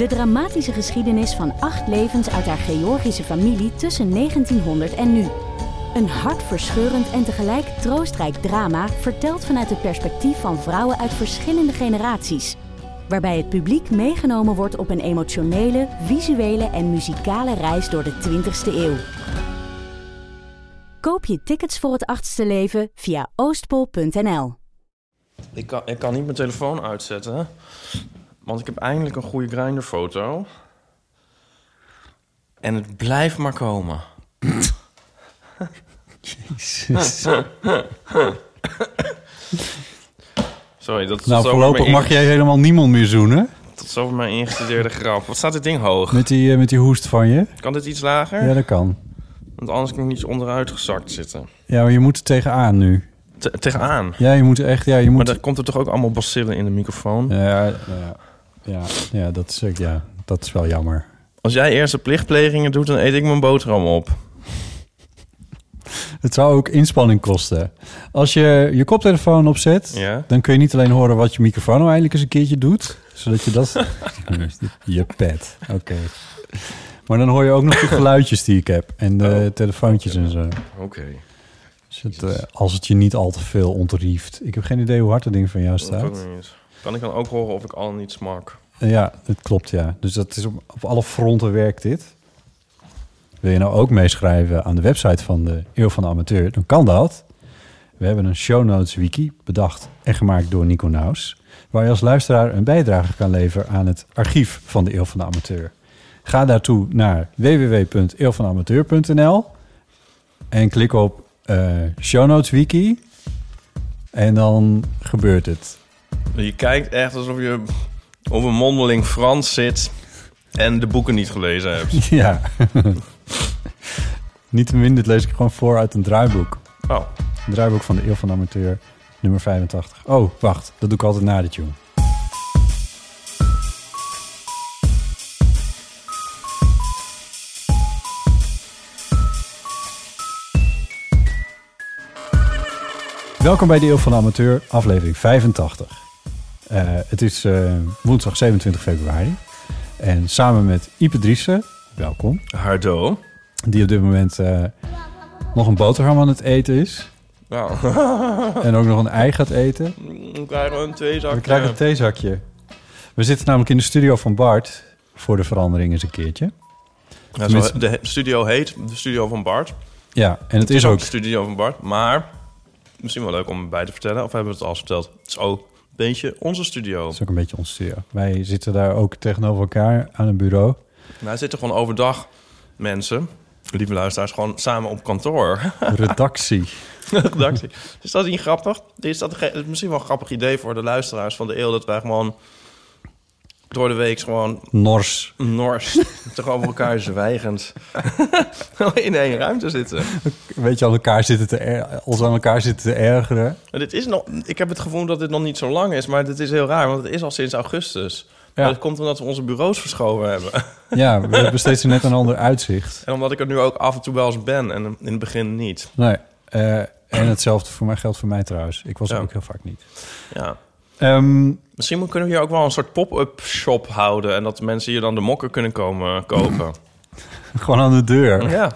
de dramatische geschiedenis van acht levens uit haar Georgische familie tussen 1900 en nu. Een hartverscheurend en tegelijk troostrijk drama verteld vanuit het perspectief van vrouwen uit verschillende generaties waarbij het publiek meegenomen wordt op een emotionele, visuele en muzikale reis door de 20ste eeuw. Koop je tickets voor het achtste leven via oostpol.nl. Ik kan, ik kan niet mijn telefoon uitzetten. Want ik heb eindelijk een goede grinderfoto. En het blijft maar komen. Jezus. Sorry, dat is Nou, zover voorlopig mag jij helemaal niemand meer zoenen. Tot zover mijn ingestudeerde grap. Wat staat dit ding hoog? Met die, eh, met die hoest van je. Kan dit iets lager? Ja, dat kan. Want anders kan ik niet onderuit gezakt zitten. Ja, maar je moet er tegenaan nu. Te- tegenaan. Ja, je moet echt... Ja, je Maar moet... dan komt er toch ook allemaal bacillen in de microfoon? Ja, ja, ja, ja, dat is, ja, dat is wel jammer. Als jij eerst de plichtplegingen doet, dan eet ik mijn boterham op. Het zou ook inspanning kosten. Als je je koptelefoon opzet, Ja? dan kun je niet alleen horen wat je microfoon nou eindelijk eens een keertje doet. Zodat je dat... je pet, oké. Maar dan hoor je ook nog de geluidjes die ik heb. En de Oh. telefoontjes en zo. Oké. Dus het, eh, als het je niet al te veel ontrieft. Ik heb geen idee hoe hard dat ding van jou staat. Kan ik dan ook horen of ik al niet smak? Ja, het klopt, ja. Dus dat is op, alle fronten werkt dit. Wil je nou ook meeschrijven aan de website van de Eeuw van de Amateur? Dan kan dat. We hebben een show notes wiki bedacht en gemaakt door Nico Naus. Waar je als luisteraar een bijdrage kan leveren aan het archief van de Eeuw van de Amateur. Ga daartoe naar www.eeuwvanamateur.nl en klik op eh, show notes wiki. En dan gebeurt het. Je kijkt echt alsof je op een mondeling Frans zit en de boeken niet gelezen hebt. Ja. Niettemin, dit lees ik gewoon voor uit een draaiboek. Oh, Een draaiboek van de Eeuw van de Amateur, nummer 85. Oh, wacht. Dat doe ik altijd na de tune. Welkom bij de Eeuw van de Amateur, aflevering 85. Eh, het is eh, woensdag 27 februari. En samen met Ipe Driessen, welkom Hardo. die op dit moment eh, nog een boterham aan het eten is. Nou, En ook nog een ei gaat eten. dan krijgen we een tweezakje. We krijgen een theezakje. We zitten namelijk in de studio van Bart. Voor de verandering eens een keertje. Ja, zo- de studio heet de studio van Bart. Ja, en het is ook... de studio van Bart. Maar, misschien wel leuk om erbij te vertellen. Of hebben we het al verteld? Het is ook beetje onze studio. Het is ook een beetje onze studio. Wij zitten daar ook tegenover elkaar aan een bureau. Wij zitten gewoon overdag, mensen, lieve luisteraars, gewoon samen op kantoor. Redactie. Redactie. Is dat niet grappig? Is dat misschien wel een grappig idee voor de luisteraars van de eeuw... dat wij gewoon door de week gewoon Nors. nors tegenover elkaar zwijgend in één ruimte zitten. Weet je, aan elkaar zitten te er- ons aan elkaar zitten te ergeren. Maar dit is nog, ik heb het gevoel dat dit nog niet zo lang is, maar dit is heel raar, want het is al sinds augustus. Ja. Maar dat komt omdat we onze bureaus verschoven hebben. Ja, we hebben steeds net een ander uitzicht. En omdat ik er nu ook af en toe wel eens ben en in het begin niet. Nee. eh, en hetzelfde voor mij geldt voor mij trouwens. Ik was Ja. ook heel vaak niet. Ja. Ehm, Misschien kunnen we hier ook wel een soort pop-up shop houden... en dat mensen hier dan de mokken kunnen komen kopen. gewoon aan de deur. ja.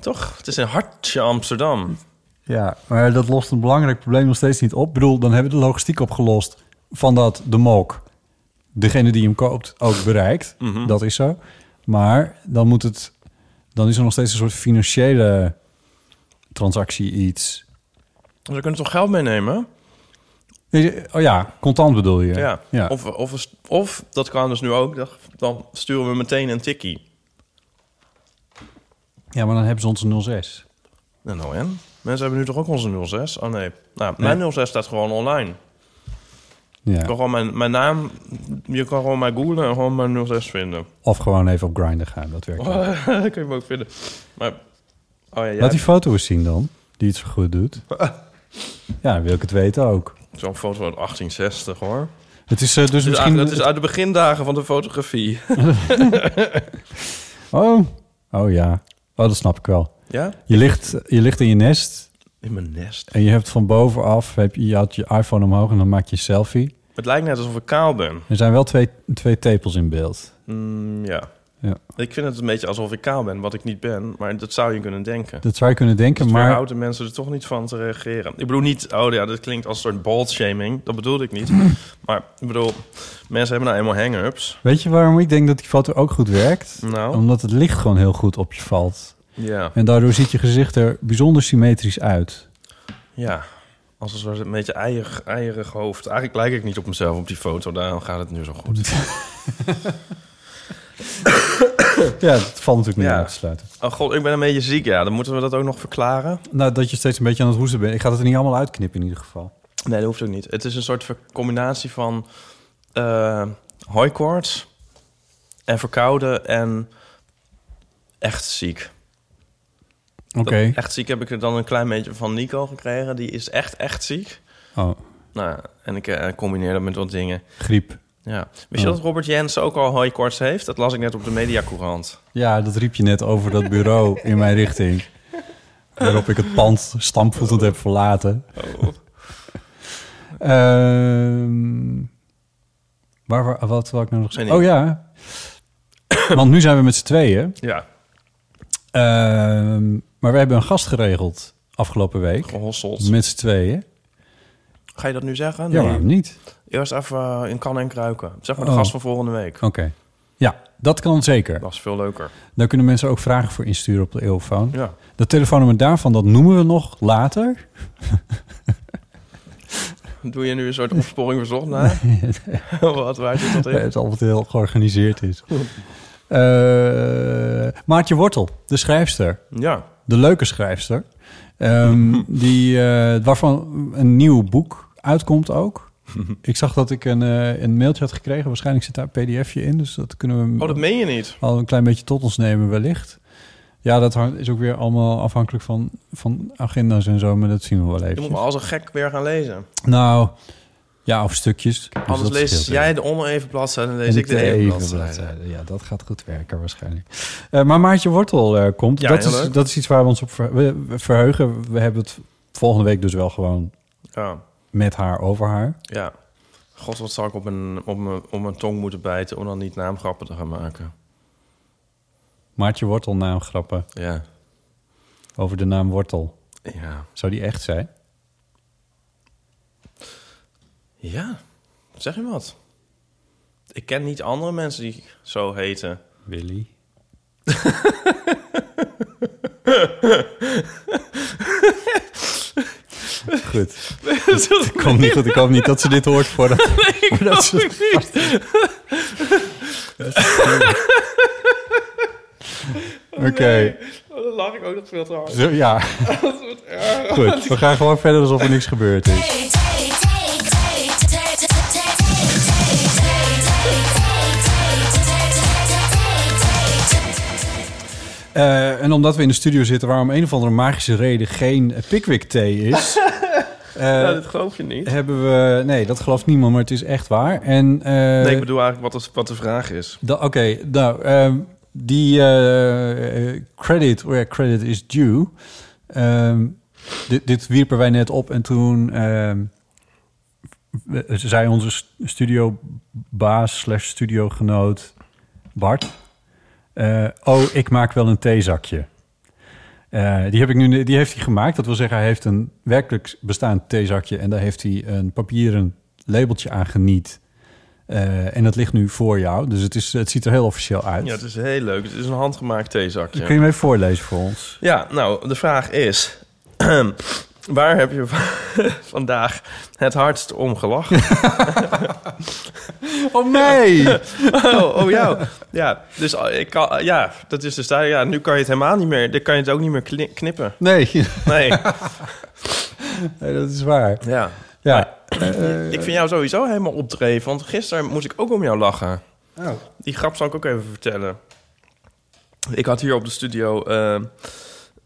Toch? Het is een hartje Amsterdam. Ja, maar dat lost een belangrijk probleem nog steeds niet op. Ik bedoel, dan hebben we de logistiek opgelost van dat de mok degene die hem koopt ook bereikt. Mhm. Dat is zo. Maar dan moet het, dan is er nog steeds een soort financiële transactie iets. We kunnen toch geld meenemen? Oh ja, contant bedoel je? Ja. ja. Of, of, of, dat kan dus nu ook, dat- dan sturen we meteen een tikkie. ja, maar dan hebben ze onze 06. Nou, nou en? Mensen hebben nu toch ook onze 06? Oh nee. Nou, mijn 06 staat gewoon online. Je Ja. kan gewoon mijn, mijn naam, je kan gewoon mij googlen en gewoon mijn 06 vinden. Of gewoon even op Grindr gaan, dat werkt. ook. Dan kun je ook vinden. Maar, oh ja, Laat die foto eens zien dan, die het zo goed doet. Ja, wil ik het weten ook. Zo'n foto uit 1860 hoor. Het is eh, dus Het is, misschien... het is uit de begindagen van de fotografie. Oh, oh ja. Oh, dat snap ik wel. Ja? Je ligt, je ligt in je nest In mijn nest. en je hebt van bovenaf... Heb je, je had je iPhone omhoog en dan maak je een selfie. Het lijkt net alsof ik kaal ben. Er zijn wel twee, twee tepels in beeld. Mm, ja. Ja. Ik vind het een beetje alsof ik kaal ben, wat ik niet ben. Maar dat zou je kunnen denken. Dat zou je kunnen denken, Dus maar... weerhoudt mensen er toch niet van te reageren. Ik bedoel niet, oh ja, dat klinkt als een soort bald shaming. Dat bedoelde ik niet. maar ik bedoel, mensen hebben nou eenmaal hang-ups. Weet je waarom ik denk dat die foto ook goed werkt? Nou, Omdat het licht gewoon heel goed op je valt. ja. En daardoor ziet je gezicht er bijzonder symmetrisch uit. Ja. Als een soort een beetje eierig, eierig hoofd. Eigenlijk lijk ik niet op mezelf op die foto. Daarom gaat het nu zo goed. Ja, dat valt natuurlijk niet Ja. uit te sluiten. Oh god, ik ben een beetje ziek. Ja, dan moeten we dat ook nog verklaren. Nou, dat je steeds een beetje aan het hoesten bent. Ik ga het er niet allemaal uitknippen in ieder geval. Nee, dat hoeft ook niet. Het is een soort combinatie van eh hooikoorts en verkouden en echt ziek. Oké. Echt ziek heb ik er dan een klein beetje van Nico gekregen. Die is echt, echt ziek. Oh, Nou, en ik eh, combineer dat met wat dingen. griep. Ja. Wist je dat Robert Jens ook al hooikoorts heeft? Dat las ik net op de Mediacourant. Ja, dat riep je net over dat bureau in mijn richting. Waarop ik het pand stampvoetend heb verlaten. Oh. Ehm, waar, waar, wat wil ik nou nog zeggen? Oh ja. Want nu zijn we met z'n tweeën. Ja, Ehm, maar we hebben een gast geregeld afgelopen week. gehosseld. Met z'n tweeën. Ga je dat nu zeggen? Ja, waarom niet? Eerst even in kan en kruiken. Zeg maar de Oh. gast van volgende week. Oké. Ja, dat kan zeker. Dat is veel leuker. Daar kunnen mensen ook vragen voor insturen op de eeuwfoon. Ja. Dat telefoonnummer daarvan, dat noemen we nog later. Doe je nu een soort opsporing verzocht naar? Wat, waar zit dat in? Het altijd heel georganiseerd is. Eh, Maartje Wortel, de schrijfster. Ja. De leuke schrijfster. Ehm, die, eh, waarvan een nieuw boek uitkomt ook. Ik zag dat ik een, eh, een mailtje had gekregen. Waarschijnlijk zit daar een pdfje in. Dus dat kunnen we Oh, dat meen je niet. al een klein beetje tot ons nemen wellicht. Ja, dat hangt- is ook weer allemaal afhankelijk van, van agenda's en zo. Maar dat zien we wel Je moet even. me als een gek weer gaan lezen. Nou, ja, of stukjes. Dus Anders lees jij de oneven bladzijde en lees En ik de even even bladzijde. Ja, dat gaat goed werken waarschijnlijk. Eh, maar Maartje Wortel eh, komt. Ja, dat, is, leuk. dat is iets waar we ons op ver- we- we verheugen. We hebben het volgende week dus wel gewoon Ja, met haar over haar. ja. God, wat zal ik op mijn, op, mijn, op mijn tong moeten bijten om dan niet naamgrappen te gaan maken? Maartje Wortel naamgrappen Ja, over de naam Wortel. ja. Zou die echt zijn? Ja, zeg je wat? Ik ken niet andere mensen die zo heten. Willy. Goed. Het komt niet goed. Ik hoop niet dat ze dit hoort voordat, voordat ze... Oké. Oh, dan lach ik ook nog veel te hard. Zo, ja. Goed. We gaan gewoon verder alsof er niks gebeurd is. Eh, en omdat we in de studio zitten waar om een of andere magische reden geen Pickwick thee is... eh, Ja, dit geloof je niet. hebben we... Nee, dat gelooft niemand, maar het is echt waar. En, eh, Nee, ik bedoel eigenlijk wat de, wat de vraag is. Oké, nou, ehm, die eh, eh, credit, where credit is due... ehm, dit, dit wierpen wij net op en toen ehm, zei onze st- studiobaas slash studiogenoot Bart... eh, oh, ik maak wel een theezakje. Eh, die, heb ik nu, die heeft hij gemaakt. Dat wil zeggen, hij heeft een werkelijk bestaand theezakje... en daar heeft hij een papieren labeltje aan geniet. Eh, en dat ligt nu voor jou. Dus het, is, het ziet er heel officieel uit. Ja, het is heel leuk. Het is een handgemaakt theezakje. Kun je hem even voorlezen voor ons? Ja, nou, de vraag is... waar heb je vandaag het hardst om gelachen? Oh nee! oh, oh ja. Ja, dus eh, ik kan, ja, dat is dus daar. Ja, nu kan je het helemaal niet meer. Dan kan je het ook niet meer kni- knippen. Nee, Nee. nee, dat is waar. Ja. Ja, ik vind jou sowieso helemaal opdreven. Want gisteren moest ik ook om jou lachen. Oh. Die grap zal ik ook even vertellen. Ik had hier op de studio eh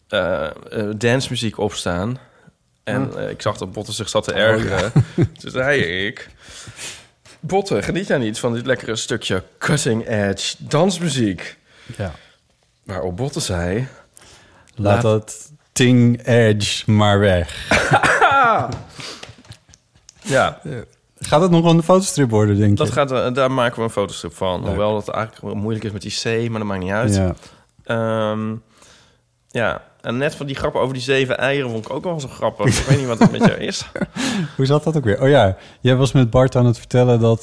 eh, eh, dancemuziek opstaan. En eh, ik zag dat Botte zich zat te ergeren. Toen zei ik... Botte, geniet jij niet van dit lekkere stukje cutting edge dansmuziek? Ja. Waarop Botte zei... Laat dat ting edge maar weg. Ja, Gaat het nog een fotostrip worden, denk je? dat gaat, eh, daar maken we een fotostrip van. Hoewel dat eigenlijk wel moeilijk is met die C, maar dat maakt niet uit. Ja. Ehm, ja, en net van die grappen over die zeven eieren vond ik ook wel zo grappig. ik weet niet wat het met jou is. Hoe zat dat ook weer? Oh ja, jij was met Bart aan het vertellen dat...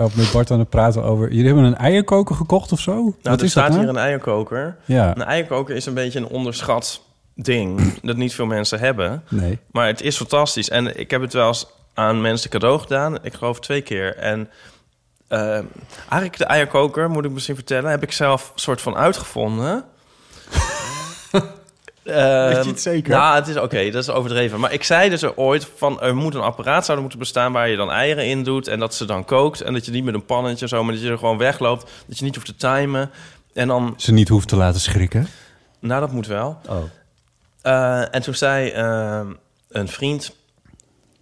of met Bart aan het praten over... Jullie hebben een eierkoker gekocht of zo? Nou, Wat er is staat dat nou? hier een eierkoker. Ja, Een eierkoker is een beetje een onderschat ding dat niet veel mensen hebben. nee. Maar het is fantastisch. En ik heb het wel eens aan mensen cadeau gedaan. Ik geloof twee keer. En eh, eigenlijk de eierkoker, moet ik misschien vertellen... heb ik zelf soort van uitgevonden. Ehm, Weet je het zeker? Nou, het is oké, dat is overdreven. Maar ik zei dus ooit van... er moet een apparaat zouden moeten bestaan... waar je dan eieren in doet en dat ze dan kookt. En dat je niet met een pannetje zo... maar dat je er gewoon wegloopt. Dat je niet hoeft te timen. En dan... Ze niet hoeft te laten schrikken. Nou, dat moet wel. Oh. Eh, en toen zei eh, een vriend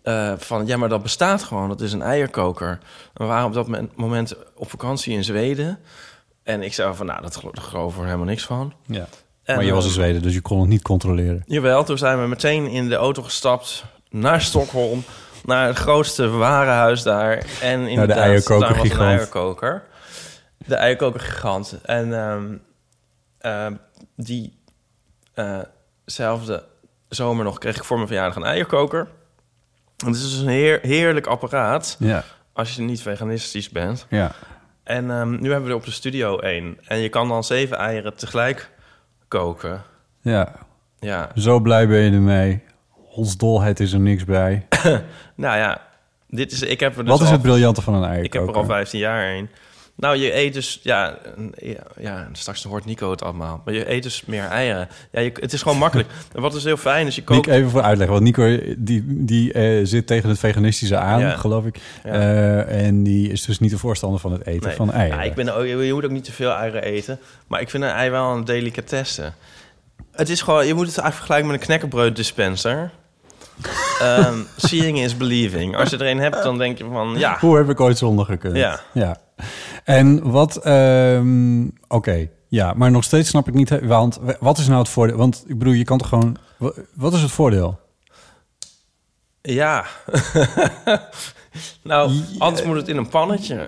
eh, van... ja, maar dat bestaat gewoon. Dat is een eierkoker. We waren op dat men- moment op vakantie in Zweden. En ik zei van, nou, dat gelo- daar geloven we helemaal niks van. Ja. En, maar je was eh, in Zweden, dus je kon het niet controleren. Jawel, toen zijn we meteen in de auto gestapt naar Stockholm... naar het grootste warenhuis daar. En inderdaad, eierkoker daar was een eierkoker. De eierkoker gigant. En ehm, ehm, die eh, zomer nog kreeg ik voor mijn verjaardag een eierkoker. Het is dus een heer, heerlijk apparaat Ja, als je niet veganistisch bent. ja. En ehm, nu hebben we er op de studio één. En je kan dan zeven eieren tegelijk koken. ja. Ja, Zo blij ben je ermee. Hondsdolheid is er niks bij. nou ja, dit is, ik heb er dus Wat is al- het briljante van een eierkoker? Ik heb er al 15 jaar een. Nou, je eet dus, ja, ja, straks hoort Nico het allemaal. Maar je eet dus meer eieren. Ja, je, het is gewoon makkelijk. En wat is heel fijn is, je kookt... Even voor uitleggen. Want Nico die, die eh, zit tegen het veganistische aan, Ja. geloof ik. Ja. Eh, en die is dus niet de voorstander van het eten Nee. van eieren. Ja, ik ben, ook- je moet ook niet te veel eieren eten. Maar ik vind een ei wel een delicatesse. Het is gewoon, je moet het eigenlijk vergelijken met een knekkenbreud dispenser. Ehm, seeing is believing. Als je er een hebt, dan denk je van, ja, Hoe heb ik ooit zonder gekund? Ja. ja. En wat... ehm, Oké, ja. Maar nog steeds snap ik niet... Want wat is nou het voordeel? Want ik bedoel, je kan toch gewoon... wa- Wat is het voordeel? ja. nou, anders moet het in een pannetje.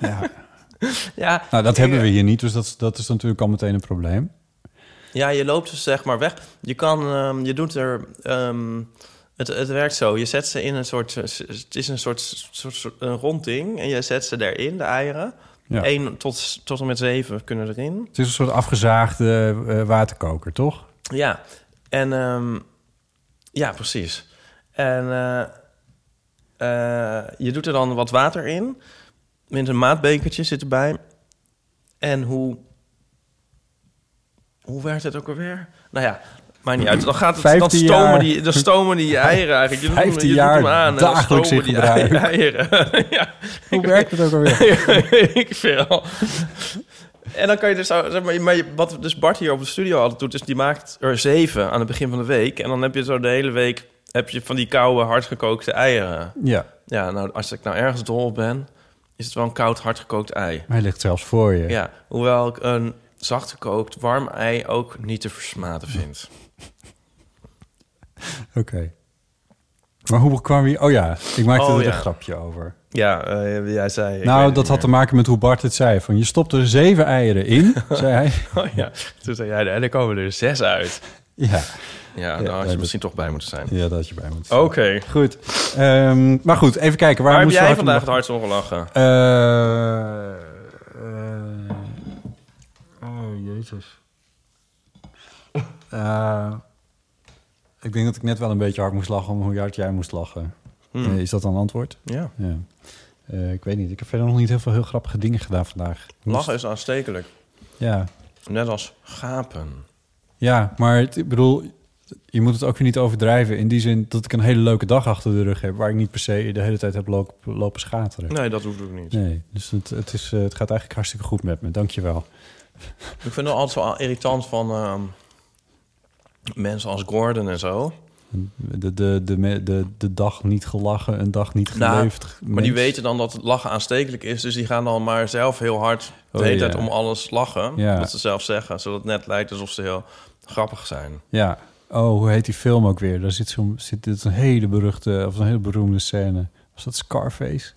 Ja. ja, Nou, dat hebben we hier niet. Dus dat, dat is natuurlijk al meteen een probleem. Ja, je loopt dus zeg maar weg. Je kan, ehm, je doet er, ehm, het, het werkt zo. Je zet ze in een soort, het is een soort, soort, soort een rond ding. En je zet ze erin, de eieren. Ja. Eén tot, tot en met zeven kunnen erin. Het is een soort afgezaagde eh, waterkoker, toch? Ja, en ehm, ja, precies. En eh, eh, je doet er dan wat water in. Met een maatbekertje zit erbij. En hoe... Hoe werkt het ook alweer? Nou ja, maakt niet uit. Dan gaat het, dan 15 stomen, jaar. die, dan stomen die eieren eigenlijk. Je doet, hem- 15 je doet jaar hem aan dan dagelijks stomen in die eieren. ja, Hoe werkt het ook alweer? ik veel. En dan kan je dus, zo- zeg maar, maar wat dus Bart hier op de studio altijd doet, is die maakt er zeven aan het begin van de week. En dan heb je zo de hele week heb je van die koude, hardgekookte eieren. Ja, Ja, nou, als ik nou ergens dol op ben, is het wel een koud, hardgekookt ei. hij ligt zelfs voor je. Ja, hoewel ik een zachtgekookt, warm ei ook niet te versmaten vind. Oké. Maar hoe kwam je... Oh ja, ik maakte Oh er ja. een grapje over. Ja, eh, jij zei... nou, dat had te maken met hoe Bart het zei. Van, je stopt er zeven eieren in, zei hij. Oh ja, toen zei jij, en er komen er zes uit. Ja, Ja, Ja, nou had je misschien toch bij moeten zijn. ja dat had je bij moet Oké. Goed. Ehm, maar goed, even kijken. Waar, Waar heb moesten jij vandaag het hard hardst om gelachen? Eh, eh, oh, jezus. Ik denk dat ik net wel een beetje hard moest lachen om hoe hard jij moest lachen. Hmm. Eh, is dat dan antwoord? Ja. Ja. Eh, ik weet niet. Ik heb verder nog niet heel veel heel grappige dingen gedaan vandaag. Moest- Lachen is aanstekelijk. Ja. Net als gapen. ja, maar het, ik bedoel, je moet het ook weer niet overdrijven. In die zin dat ik een hele leuke dag achter de rug heb... waar ik niet per se de hele tijd heb lopen, lopen schateren. Nee, dat hoeft ook niet. Nee, dus het, het, is, eh, het gaat eigenlijk hartstikke goed met me. Dank je wel. Ik vind het altijd zo irritant van ehm, mensen als Gordon en zo. De, de, de, de, de, dag niet gelachen, een dag niet Nou, geleefd. Maar die weten dan dat het lachen aanstekelijk is. Dus die gaan dan maar zelf heel hard de Oh, hele ja. om alles lachen. Ja. Wat ze zelf zeggen. Zodat het net lijkt alsof ze heel grappig zijn. Ja. Oh, hoe heet die film ook weer? Daar zit, zo'n zit dit een hele beruchte, of een hele beroemde scène. Was dat Scarface?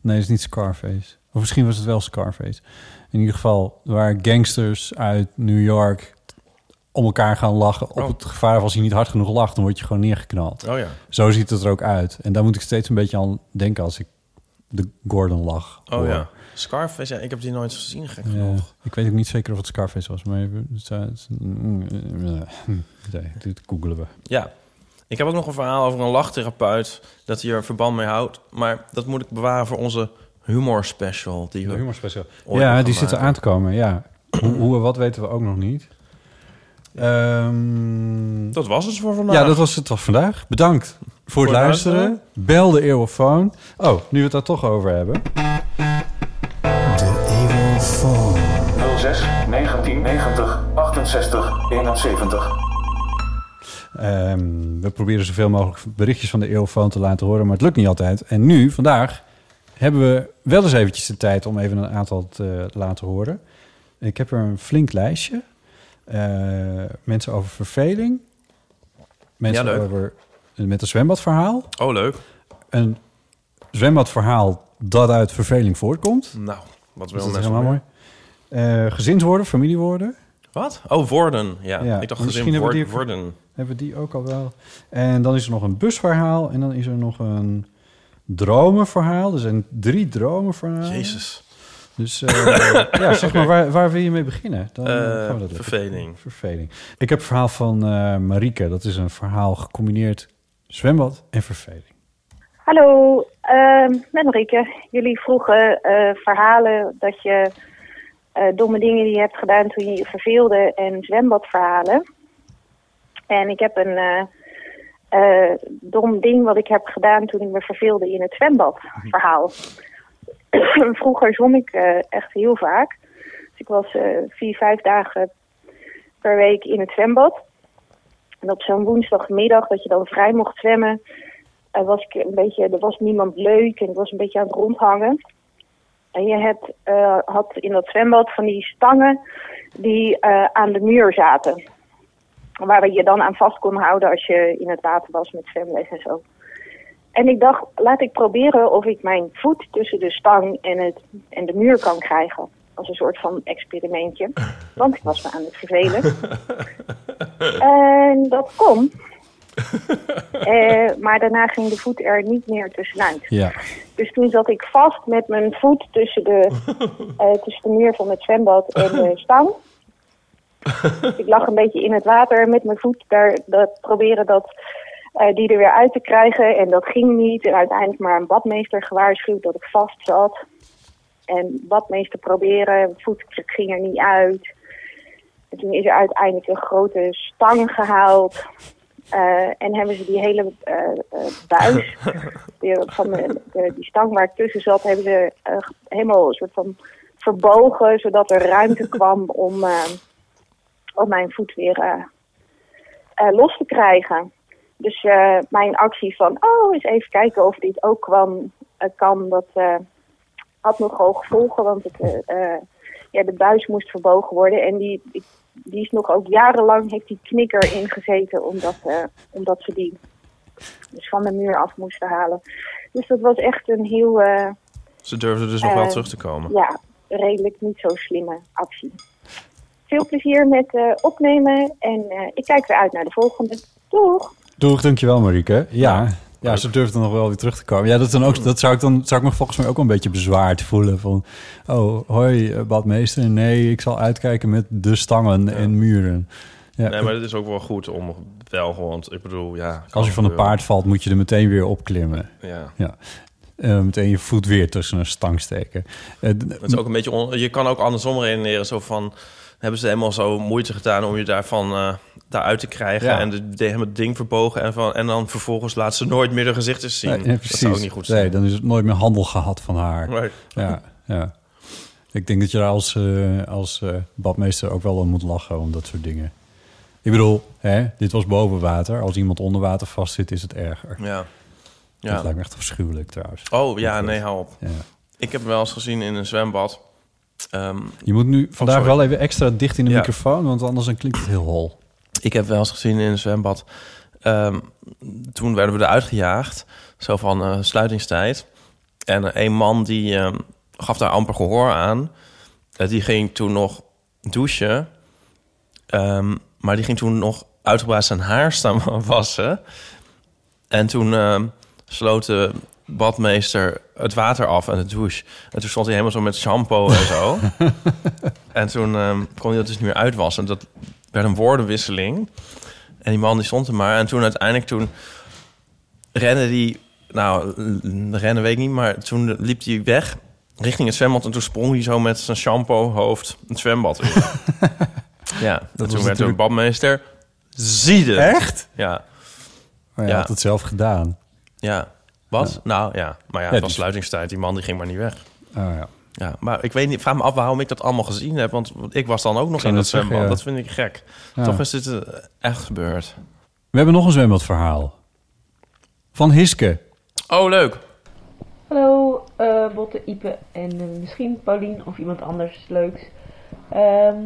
Nee, dat is niet Scarface. Of misschien was het wel Scarface. In ieder geval, waar gangsters uit New York om elkaar gaan lachen. Op Oh. het gevaar als je niet hard genoeg lacht, dan word je gewoon neergeknald. Oh ja. Zo ziet het er ook uit. En daar moet ik steeds een beetje aan denken als ik de Gordon lach. Oh hoor. ja. Scarface, ja, ik heb die nooit gezien, gek Ja, genoeg. ik weet ook niet zeker of het Scarface was, maar dit googelen we. Ja. Ik heb ook nog een verhaal over een lachtherapeut... dat hij er verband mee houdt. Maar dat moet ik bewaren voor onze humor special. Die we humorspecial. ooit Ja, die zitten aan te komen, ja. hoe, hoe wat weten we ook nog niet. Ehm, Dat was het voor vandaag. ja, dat was het toch vandaag. Bedankt voor het het luisteren. luisteren. Bel de eeuwofoon. Oh, nu we het daar toch over hebben. 06 1990 68 71. Ehm, we proberen zoveel mogelijk berichtjes van de eeuwfoon te laten horen, maar het lukt niet altijd. En nu, vandaag, hebben we wel eens eventjes de tijd om even een aantal te laten horen. Ik heb er een flink lijstje. Eh, mensen over verveling. Mensen Ja, leuk. over met een zwembadverhaal. Oh, leuk. Een zwembadverhaal dat uit verveling voortkomt. Nou, wat Dus wil mensen helemaal mooi. Eh, gezinswoorden, familiewoorden. Wat? Oh, worden. Ja, Ja, ik dacht misschien gezin hebben we word, die- worden. Hebben we die ook al wel. En dan is er nog een busverhaal. En dan is er nog een dromenverhaal. Er zijn drie dromenverhalen. Jezus. Dus eh, ja, zeg maar, waar, waar wil je mee beginnen? Dan eh, gaan we dat verveling. Verveling. Ik heb een verhaal van eh Marieke. Dat is een verhaal gecombineerd zwembad en verveling. Hallo, ehm met Marieke. Jullie vroegen eh, verhalen dat je eh, domme dingen die je hebt gedaan toen je je verveelde en zwembadverhalen. En ik heb een eh, eh, dom ding wat ik heb gedaan toen ik me verveelde in het zwembad verhaal. Vroeger zwom ik eh, echt heel vaak. Dus ik was eh, vier, vijf dagen per week in het zwembad. En op zo'n woensdagmiddag dat je dan vrij mocht zwemmen, er was ik een beetje, er was niemand leuk en ik was een beetje aan het rondhangen. En je hebt, eh, had in dat zwembad van die stangen die eh, aan de muur zaten. Waar je dan aan vast kon houden als je in het water was met zwemles en zo. En ik dacht, laat ik proberen of ik mijn voet tussen de stang en, het, en de muur kan krijgen. Als een soort van experimentje. Want ik was me aan het vervelen. En dat kon. Eh, maar daarna ging de voet er niet meer tussenuit. Ja. Dus toen zat ik vast met mijn voet tussen de, eh, tussen de muur van het zwembad en de stang. ik lag een beetje in het water met mijn voet daar dat, proberen dat, eh, die er weer uit te krijgen. En dat ging niet. En uiteindelijk maar een badmeester gewaarschuwd dat ik vast zat. En badmeester proberen, voet ging er niet uit. En toen is er uiteindelijk een grote stang gehaald. Eh, en hebben ze die hele eh, buis die, van de, de- die stang waar ik tussen zat, hebben ze helemaal een soort van verbogen, zodat er ruimte kwam om, om mijn voet weer los te krijgen. Dus eh, mijn actie van, oh, eens even kijken of dit ook kwam, eh, kan, dat eh, had nogal gevolgen, want het, ja, de buis moest verbogen worden. En die, die, die is nog ook jarenlang, heeft die knikker ingezeten, omdat, omdat ze die dus van de muur af moesten halen. Dus dat was echt een heel, Ze durfden dus nog wel terug te komen. ja, redelijk niet zo slimme actie. Veel plezier met opnemen en ik kijk weer uit naar de volgende. Doeg! Doeg, dankjewel Marieke. Ja, ja ze durfde nog wel weer terug te komen. Ja, dat, dan ook, dat zou ik dan zou ik me volgens mij ook een beetje bezwaard voelen. Van, oh, hoi eh, badmeester. Nee, ik zal uitkijken met de stangen en muren. Ja, Nee, maar het is ook wel goed om wel gewoon... Ik bedoel, ja... als je van een paard valt, moet je er meteen weer opklimmen. Ja. Ja. Eh, meteen je voet weer tussen een stang steken. Eh, Het is ook een beetje... On, je kan ook andersom redeneren. Zo van... hebben ze helemaal zo moeite gedaan om je daarvan uh, daaruit te krijgen. Ja. En de, de, helemaal het ding verbogen. En, van, en dan vervolgens laat ze nooit meer de gezichten zien. Nee, ja, dat precies. zou ook niet goed zijn. Nee, dan is het nooit meer handel gehad van haar. Nee. Ja, ja. Ik denk dat je daar als, eh, als eh, badmeester ook wel om moet lachen om dat soort dingen. Ik bedoel, hè, dit was boven water. Als iemand onder water vastzit, is het erger. Ja. Dat ja. lijkt me echt afschuwelijk trouwens. Oh ja, nee, hou op. Ja. Ik heb hem wel eens gezien in een zwembad. Ehm, Je moet nu vandaag sorry. wel even extra dicht in de Ja. microfoon, want anders dan klinkt het heel hol. ik heb wel eens gezien in een zwembad. Ehm, toen werden we eruit gejaagd. Zo van eh, sluitingstijd. En een man die ehm, gaf daar amper gehoor aan. Eh, die ging toen nog douchen. Maar die ging toen nog uitgebreid zijn haar staan wassen. En toen de badmeester het water af en de douche. En toen stond hij helemaal zo met shampoo en zo. en toen ehm, kon hij dat dus niet meer uitwassen. Dat werd een woordenwisseling. En die man die stond er maar. En toen uiteindelijk toen rende die... Nou, l- rennen weet ik niet, maar toen liep hij weg richting het zwembad. En toen sprong hij zo met zijn shampoo hoofd het zwembad in. ja, en toen was werd de natuurlijk- badmeester ziede. Echt? Ja, Maar je Ja. had het zelf gedaan. ja. Wat? Nou ja, maar ja, Ja, het was die- sluitingstijd. Die man die ging maar niet weg. Oh, ja. Ja, maar ik weet niet, vraag me af waarom ik dat allemaal gezien heb. Want ik was dan ook nog in dat zwembad. zeggen, ja. Dat vind ik gek. Ja. Toch is dit eh, echt gebeurd. We hebben nog een zwembadverhaal. Van Hiske. Oh, leuk. Hallo, eh Botte, Ipe en eh, misschien Paulien of iemand anders leuks. Ehm,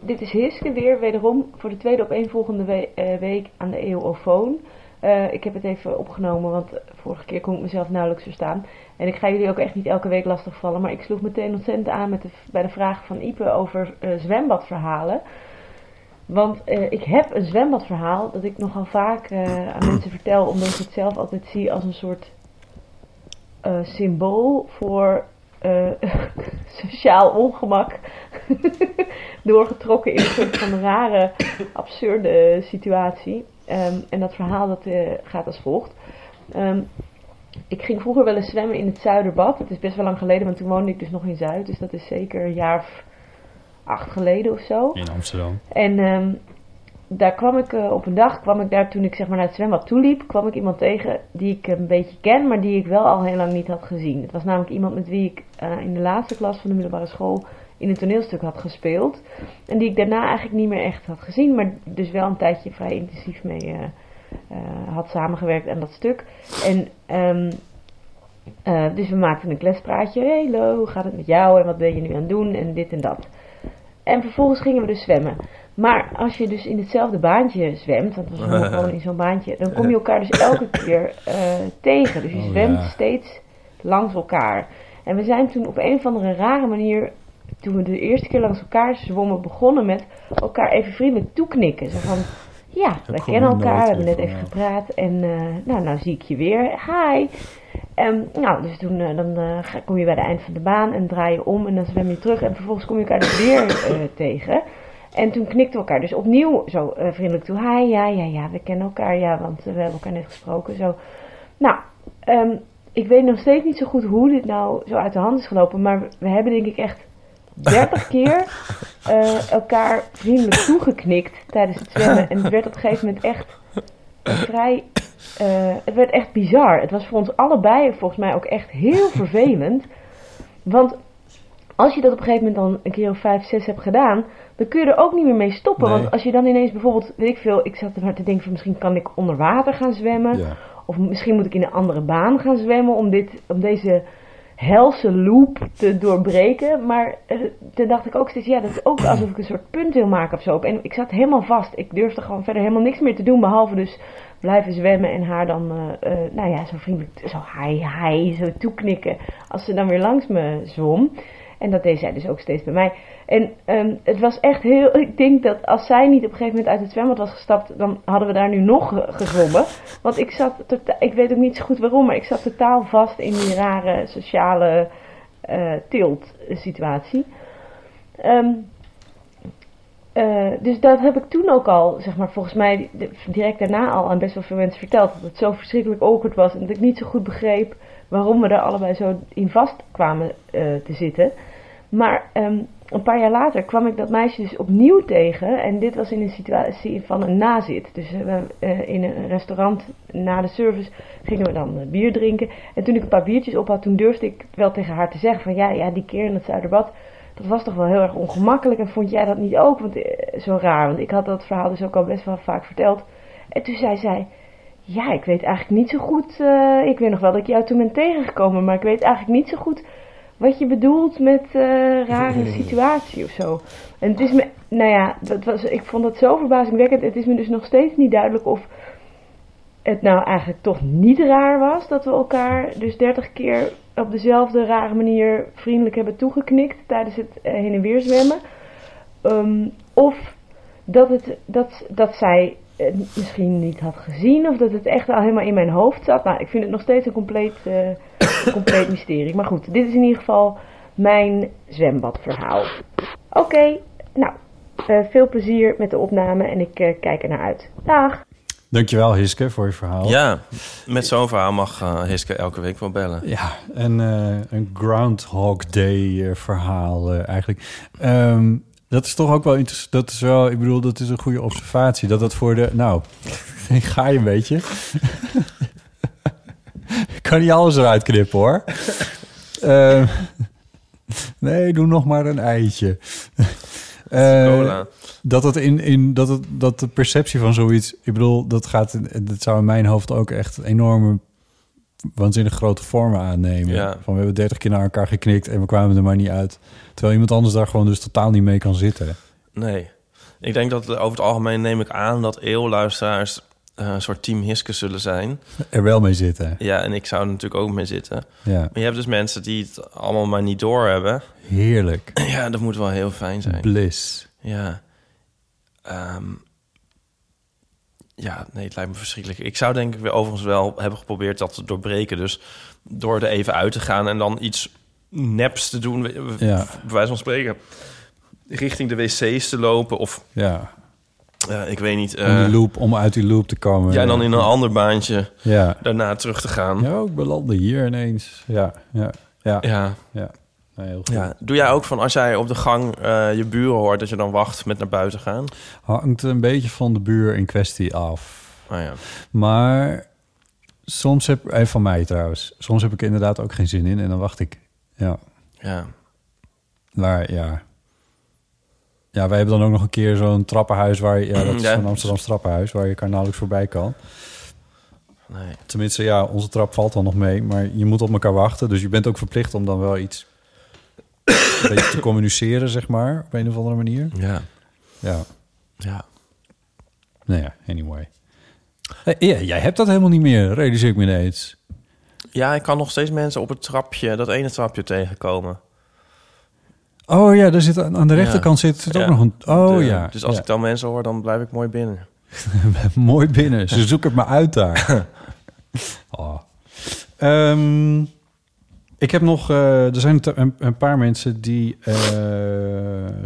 dit is Hiske weer, wederom voor de tweede opeenvolgende we- eh, week aan de EOFoon. Eh ik heb het even opgenomen, want vorige keer kon ik mezelf nauwelijks verstaan. En ik ga jullie ook echt niet elke week lastigvallen, maar ik sloeg meteen ontzettend aan met de, bij de vraag van Ipe over eh, zwembadverhalen. Want eh, ik heb een zwembadverhaal dat ik nogal vaak aan mensen vertel, omdat ik het zelf altijd zie als een soort symbool voor sociaal ongemak. Doorgetrokken in een soort van rare, absurde situatie. Ehm, en dat verhaal dat, eh, gaat als volgt. Ehm, ik ging vroeger wel eens zwemmen in het Zuiderbad. Het is best wel lang geleden, want toen woonde ik dus nog in Zuid. Dus dat is zeker een jaar of acht geleden of zo. In Amsterdam. En ehm, daar kwam ik eh, op een dag, kwam ik daar toen ik zeg maar naar het zwembad toeliep, kwam ik iemand tegen die ik een beetje ken, maar die ik wel al heel lang niet had gezien. Het was namelijk iemand met wie ik eh, in de laatste klas van de middelbare school in een toneelstuk had gespeeld. En die ik daarna eigenlijk niet meer echt had gezien, maar dus wel een tijdje vrij intensief mee eh, eh, had samengewerkt aan dat stuk. En ehm, eh, dus we maakten een klespraatje. Hey, hoe gaat het met jou en wat ben je nu aan het doen en dit en dat. En vervolgens gingen we dus zwemmen. Maar als je dus in hetzelfde baantje zwemt, want we zwommen gewoon in zo'n baantje, dan kom je elkaar dus elke keer tegen. Dus je Oh, zwemt ja. steeds langs elkaar. En we zijn toen op een of andere rare manier, toen we de eerste keer langs elkaar zwommen, begonnen met elkaar even vriendelijk toeknikken. Zo van, ja, we kennen elkaar, we hebben net even gepraat en eh, nou, nou zie ik je weer. Hi! Ehm, nou, dus toen eh, dan, eh, kom je bij de eind van de baan en draai je om en dan zwem je terug. En vervolgens kom je elkaar dus weer tegen. En toen knikten we elkaar dus opnieuw zo vriendelijk toe. Hi, ja, ja, ja, we kennen elkaar, ja, want we hebben elkaar net gesproken. Zo. Nou, ehm, ik weet nog steeds niet zo goed hoe dit nou zo uit de hand is gelopen. Maar we hebben denk ik echt 30 keer eh, elkaar vriendelijk toegeknikt tijdens het zwemmen. En het werd op een gegeven moment echt vrij. eh, het werd echt bizar. Het was voor ons allebei volgens mij ook echt heel vervelend. Want als je dat op een gegeven moment dan een keer of vijf, zes hebt gedaan, dan kun je er ook niet meer mee stoppen. Nee. Want als je dan ineens bijvoorbeeld, weet ik veel, ik zat er maar te denken van misschien kan ik onder water gaan zwemmen. Ja. Of misschien moet ik in een andere baan gaan zwemmen om, dit, om deze helse loop te doorbreken. Maar eh, toen dacht ik ook steeds, ja, dat is ook alsof ik een soort punt wil maken of zo. En ik zat helemaal vast. Ik durfde gewoon verder helemaal niks meer te doen, behalve dus blijven zwemmen en haar dan, eh, eh, nou ja, zo vriendelijk, zo hi, hi, zo toeknikken. Als ze dan weer langs me zwom. En dat deed zij dus ook steeds bij mij. En ehm, het was echt heel. Ik denk dat als zij niet op een gegeven moment uit het zwembad was gestapt, dan hadden we daar nu nog ge- gezwommen. Want ik zat. tota- ik weet ook niet zo goed waarom, maar ik zat totaal vast in die rare sociale eh tilt-situatie. Ehm, eh, dus dat heb ik toen ook al, zeg maar, volgens mij di- direct daarna al aan best wel veel mensen verteld. Dat het zo verschrikkelijk awkward was en dat ik niet zo goed begreep waarom we er allebei zo in vast kwamen eh, te zitten. Maar ehm, een paar jaar later kwam ik dat meisje dus opnieuw tegen. En dit was in een situatie van een nazit. Dus eh, we, eh, in een restaurant na de service gingen we dan eh, bier drinken. En toen ik een paar biertjes op had, toen durfde ik wel tegen haar te zeggen van... Ja, ja die keer in het Zuiderbad, dat was toch wel heel erg ongemakkelijk. En vond jij dat niet ook want, zo raar? Want ik had dat verhaal dus ook al best wel vaak verteld. En toen zei zij... Ja, ik weet eigenlijk niet zo goed. ik weet nog wel dat ik jou toen ben tegengekomen, maar ik weet eigenlijk niet zo goed wat je bedoelt met eh, rare situatie of zo. En het is me, nou ja, dat was, ik vond dat zo verbazingwekkend. Het is me dus nog steeds niet duidelijk of het nou eigenlijk toch niet raar was dat we elkaar dus 30 keer op dezelfde rare manier vriendelijk hebben toegeknikt tijdens het eh, heen en weer zwemmen. Ehm, of dat, het, dat, dat zij het misschien niet had gezien of dat het echt al helemaal in mijn hoofd zat. Nou, ik vind het nog steeds een compleet, eh, compleet mysterie. Maar goed, dit is in ieder geval mijn zwembadverhaal. Oké, nou, eh, veel plezier met de opname en ik eh, kijk er naar uit. Dag! Dankjewel Hiske voor je verhaal. Ja, met zo'n verhaal mag eh, Hiske elke week wel bellen. Ja, en eh, een Groundhog Day eh, verhaal eh, eigenlijk. Ehm, dat is toch ook wel interessant. Dat is wel, ik bedoel, dat is een goede observatie. Dat dat voor de. Nou, ik ga je een beetje. ik kan niet alles eruit knippen hoor. Ehm, nee, doe nog maar een eitje. Cola. dat het in, in dat het dat de perceptie van zoiets, ik bedoel, dat gaat, dat zou in mijn hoofd ook echt enorme, waanzinnig grote vormen aannemen. Ja. Van we hebben 30 keer naar elkaar geknikt en we kwamen er maar niet uit. Terwijl iemand anders daar gewoon dus totaal niet mee kan zitten. Nee. Ik denk dat over het algemeen neem ik aan dat eeuwluisteraars eh, een soort team Hiske zullen zijn. Er wel mee zitten. Ja, en ik zou er natuurlijk ook mee zitten. Ja, Maar je hebt dus mensen die het allemaal maar niet doorhebben. heerlijk. Ja, dat moet wel heel fijn zijn. Bliss. Ja. Ehm, ja, nee, het lijkt me verschrikkelijk. Ik zou denk ik weer overigens wel hebben geprobeerd dat te doorbreken. Dus door er even uit te gaan en dan iets neps te doen. Ja. Bij wijze van spreken. Richting de wc's te lopen. Of Ja, eh, ik weet niet. om, eh, die loop, om uit die loop te komen. ja, en dan in een ander baantje Ja, daarna terug te gaan. ja ik belandde hier ineens. Ja, ja, ja. ja. Ja. Nee, heel goed. ja. Doe jij ook van als jij op de gang eh, je buren hoort... dat je dan wacht met naar buiten gaan? Hangt een beetje van de buur in kwestie af. Oh ja. Maar soms heb even van mij trouwens. Soms heb ik er inderdaad ook geen zin in en dan wacht ik. Ja, Ja. maar ja. Ja, wij hebben dan ook nog een keer zo'n trappenhuis waar je, ja, dat is Ja. Amsterdam trappenhuis waar je elkaar nauwelijks voorbij kan. Nee. Tenminste, ja, onze trap valt dan nog mee, maar je moet op elkaar wachten. Dus je bent ook verplicht om dan wel iets een beetje te communiceren, zeg maar, op een of andere manier. Ja. Ja, Ja. nou ja, anyway. Hey, ja, jij hebt dat helemaal niet meer, realiseer ik me ineens. Ja, ik kan nog steeds mensen op het trapje, dat ene trapje tegenkomen. Oh ja, daar zit aan de Ja. rechterkant zit, zit ook Ja. nog een. Oh De- ja. Dus als ik dan mensen hoor, dan blijf ik mooi binnen. mooi binnen. Ze zoeken het maar uit daar. oh. Ehm, ik heb nog. eh, er zijn een, een paar mensen die eh,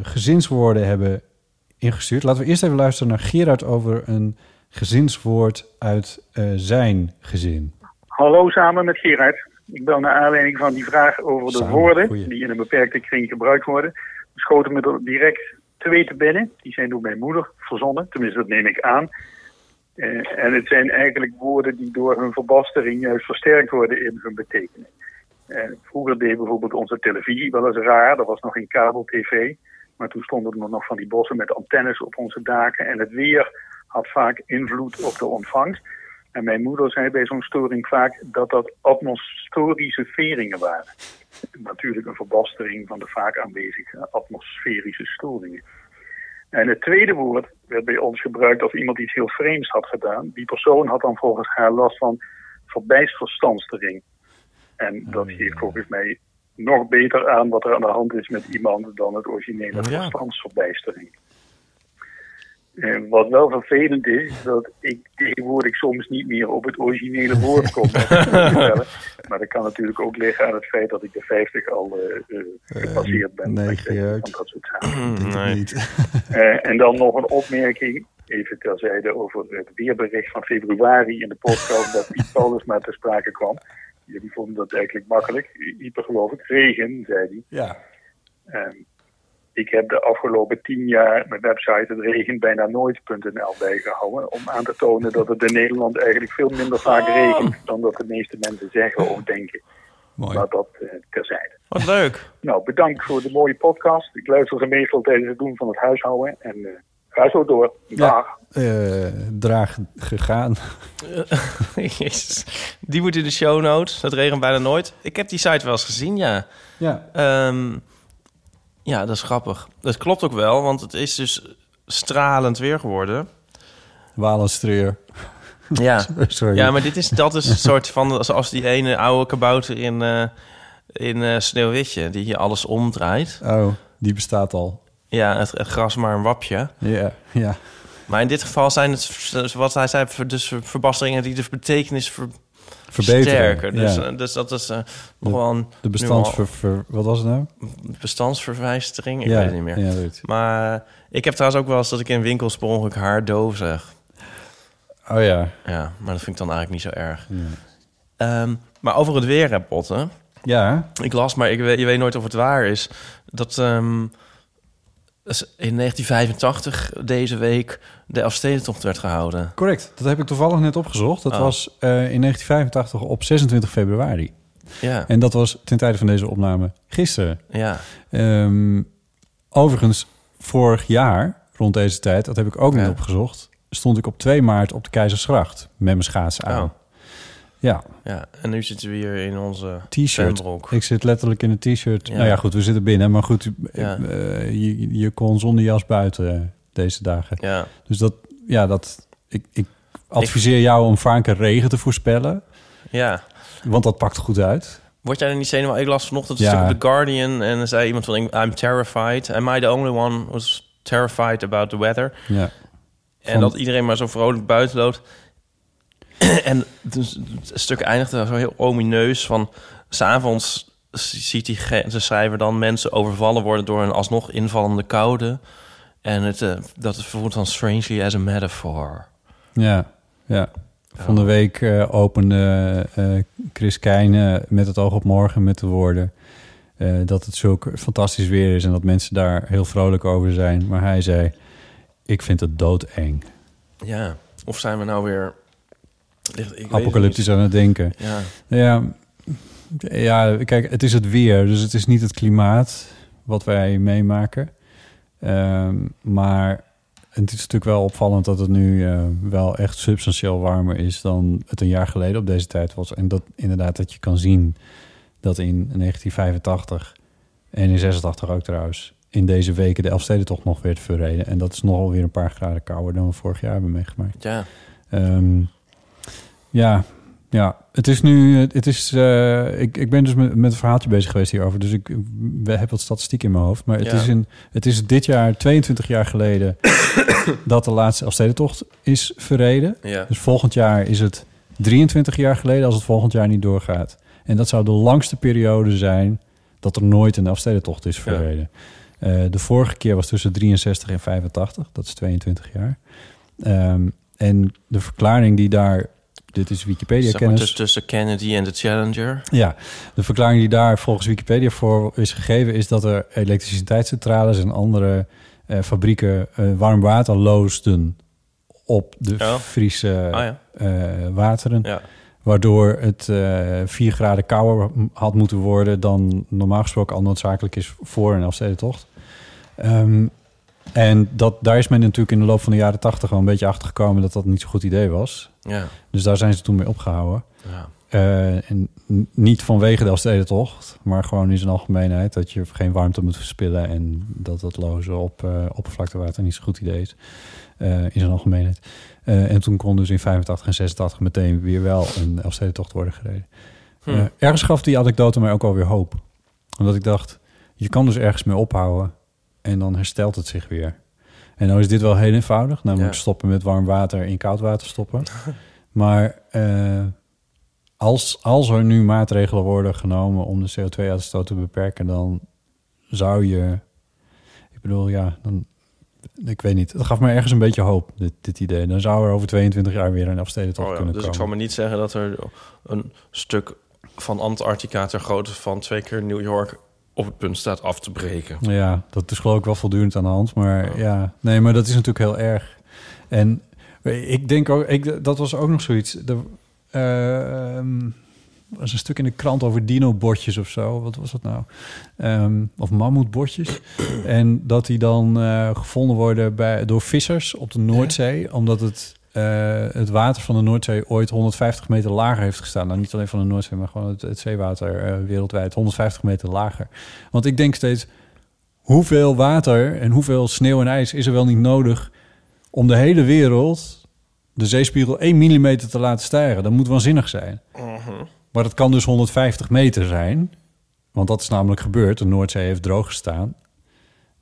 gezinswoorden hebben ingestuurd. Laten we eerst even luisteren naar Gerard over een gezinswoord uit eh, zijn gezin. Hallo samen met Gerard. Ik bel naar aanleiding van die vraag over de woorden goeie. die in een beperkte kring gebruikt worden. Schoten me er direct twee te binnen. Die zijn door mijn moeder verzonnen, tenminste dat neem ik aan. En het zijn eigenlijk woorden die door hun verbastering juist versterkt worden in hun betekenis. Eh, vroeger deed bijvoorbeeld onze televisie wel eens raar. Dat was nog geen kabel-tv. Maar toen stonden er nog van die bossen met antennes op onze daken. En het weer had vaak invloed op de ontvangst. En mijn moeder zei bij zo'n storing vaak dat dat atmosferische veringen waren. Natuurlijk een verbastering van de vaak aanwezige atmosferische storingen. En het tweede woord werd bij ons gebruikt als iemand iets heel vreemds had gedaan. Die persoon had dan volgens haar last van verbijstverstandstering. En dat geeft volgens mij nog beter aan wat er aan de hand is met iemand dan het originele Ja. verstandsverbijstering. Eh, wat wel vervelend is, dat ik tegenwoordig soms niet meer op het originele woord kom. maar dat kan natuurlijk ook liggen aan het feit dat ik de 50 al eh, eh, gepasseerd ben. nee, Geert. dat soort zaken. nee. Niet. Eh, en dan nog een opmerking, even terzijde, over het weerbericht van februari in de podcast dat Piet Paulus maar ter sprake kwam. Jullie vonden dat eigenlijk makkelijk. Hyper geloof ik. Regen, zei hij. Ja. Ehm, ik heb de afgelopen tien jaar mijn website het regent bijna nooit.nl bijgehouden. Om aan te tonen dat het in Nederland eigenlijk veel minder vaak regent dan dat de meeste mensen zeggen of denken. Mooi. Maar dat eh, terzijde. Wat leuk. Nou, bedankt voor de mooie podcast. Ik luister ze meestal tijdens het doen van het huishouden. En eh, ga zo door. Dag. Eh, draag gegaan. Jezus. Die moet in de show notes. Het regent bijna nooit. Ik heb die site wel eens gezien, ja. Ja. Ehm, ja, dat is grappig. Dat klopt ook wel, want het is dus stralend weer geworden. Walenstreer. Ja. Sorry. Ja, maar dit is, dat is een soort van... Zoals die ene oude kabouter in, eh, in eh, Sneeuwwitje... die hier alles omdraait. Oh, die bestaat al. Ja, het, het gras maar een wapje. Ja, ja. Maar in dit geval zijn het, wat hij zei, dus verbasteringen die de betekenis ver, Verbeteren, versterken. Dus, ja. eh, dus dat is eh, nog wel een... De bestandsver... ver- wat was het nou? bestandsverwijstering. Ik Ja, weet het niet meer. ja, maar eh, ik heb trouwens ook wel eens dat ik in winkels per ongeluk haar doof zeg. Oh ja. Ja, maar dat vind ik dan eigenlijk niet zo erg. Ehm, maar over het weer, hè, Potten. Ja. Ik las, maar ik weet, je weet nooit of het waar is. Dat ehm, in 1985 deze week de Elfstedentocht werd gehouden. Correct. Dat heb ik toevallig net opgezocht. Dat Oh. was eh, in 1985 op 26 februari. Ja. En dat was ten tijde van deze opname gisteren. Ja. Ehm, overigens, vorig jaar, rond deze tijd, dat heb ik ook niet opgezocht... stond ik op 2 maart op de Keizersgracht met mijn schaatsen aan. Oh. Ja, Ja, en nu zitten we hier in onze t-shirt. Ik zit letterlijk in een t-shirt. Ja. Nou ja, goed, we zitten binnen. Maar goed, Ja. eh, je, je kon zonder jas buiten eh, deze dagen. Ja. Dus dat, ja, dat... Ik, ik adviseer jou om vaker regen te voorspellen. Ja. Want dat pakt goed uit. Word jij er niet zenuwachtig? Ik las vanochtend een Ja. stuk op The Guardian en er zei iemand van... I'm terrified. Am I the only one who's terrified about the weather? Ja. En dat iedereen maar zo vrolijk buiten loopt. en dus het stuk eindigde zo heel omineus van... S'avonds ziet die de schrijver dan mensen overvallen worden... door een alsnog invallende koude. En het, eh, dat is voelt dan strangely as a metaphor. Ja, ja. Van de week eh, opende eh, Chris Keijne met het oog op morgen met de woorden... dat het zulk fantastisch weer is en dat mensen daar heel vrolijk over zijn. Maar hij zei, ik vind het doodeng. Ja, of zijn we nou weer... Ik het Apocalyptisch aan het denken. Ja. ja. Ja, kijk, het is het weer, dus het is niet het klimaat wat wij meemaken. Ehm, maar het is natuurlijk wel opvallend dat het nu eh, wel echt substantieel warmer is dan het een jaar geleden op deze tijd was. En dat inderdaad dat je kan zien dat in 1985 en in 86 ook trouwens in deze weken de Elfstedentocht nog werd verreden. En dat is nogal weer een paar graden kouder dan we vorig jaar hebben meegemaakt. Ja. Ehm, ja, ja, het is nu. Het is, eh, ik, ik ben dus met, met een verhaaltje bezig geweest hierover. Dus ik we heb wat statistiek in mijn hoofd. Maar het, Ja. is in, het is dit jaar 22 jaar geleden dat de laatste Elfstedentocht is verreden. Ja. Dus volgend jaar is het 23 jaar geleden als het volgend jaar niet doorgaat. En dat zou de langste periode zijn dat er nooit een Elfstedentocht is verreden. Eh, de vorige keer was tussen 63 en 85. Dat is 22 jaar. Ehm, en de verklaring die daar... Dit is Zeg maar Wikipedia-kennis. tussen, Kennedy en de Challenger. Ja, de verklaring die daar volgens Wikipedia voor is gegeven... is dat er elektriciteitscentrales en andere eh, fabrieken eh, warm water loosden op de Oh. Friese ja. eh, wateren. Ja. Waardoor het 4 graden kouder had moeten worden... dan normaal gesproken al noodzakelijk is voor een Elfstedentocht. Ehm en dat, daar is men natuurlijk in de loop van de jaren tachtig wel een beetje achter gekomen... dat dat niet zo'n goed idee was. Ja. Dus daar zijn ze toen mee opgehouden. Ja. Eh, en niet vanwege de Elfstedentocht, maar gewoon in zijn algemeenheid... dat je geen warmte moet verspillen... en dat dat lozen op eh oppervlaktewater niet zo'n goed idee is. eh, in zijn algemeenheid. En toen kon dus in 85 en 86 meteen weer wel een Elfstedentocht worden gereden. Hm. Ergens gaf die anekdote mij ook alweer hoop. Omdat ik dacht, je kan dus ergens mee ophouden... en dan herstelt het zich weer. En nou is dit wel heel eenvoudig. Namelijk Ja. stoppen met warm water in koud water stoppen. maar eh, als, als er nu maatregelen worden genomen om de CO2-uitstoot te beperken, dan zou je. Ik bedoel, ja, dan. Ik weet niet. Het gaf me ergens een beetje hoop, dit, dit idee. Dan zou er over 22 jaar weer een afstedentocht Oh ja, kunnen dus ik komen. zal me niet zeggen dat er een stuk van Antarctica ter grootte van twee keer New York op het punt staat af te breken. Ja, dat is geloof ik wel voortdurend aan de hand. Maar ja, nee, maar dat is natuurlijk heel erg. En ik denk ook, ik, dat was ook nog zoiets. Er eh, ehm, was een stuk in de krant over dino-botjes of zo. Wat was dat nou? Ehm, of mammoetbotjes. en dat die dan eh, gevonden worden bij, door vissers op de Noordzee. Omdat het, eh, het water van de Noordzee ooit 150 meter lager heeft gestaan. Nou, niet alleen van de Noordzee, maar gewoon het, het zeewater eh, wereldwijd 150 meter lager. Want ik denk steeds, hoeveel water en hoeveel sneeuw en ijs is er wel niet nodig om de hele wereld de zeespiegel 1 mm te laten stijgen? Dat moet waanzinnig zijn. Maar dat kan dus 150 meter zijn. Want dat is namelijk gebeurd. De Noordzee heeft droog gestaan.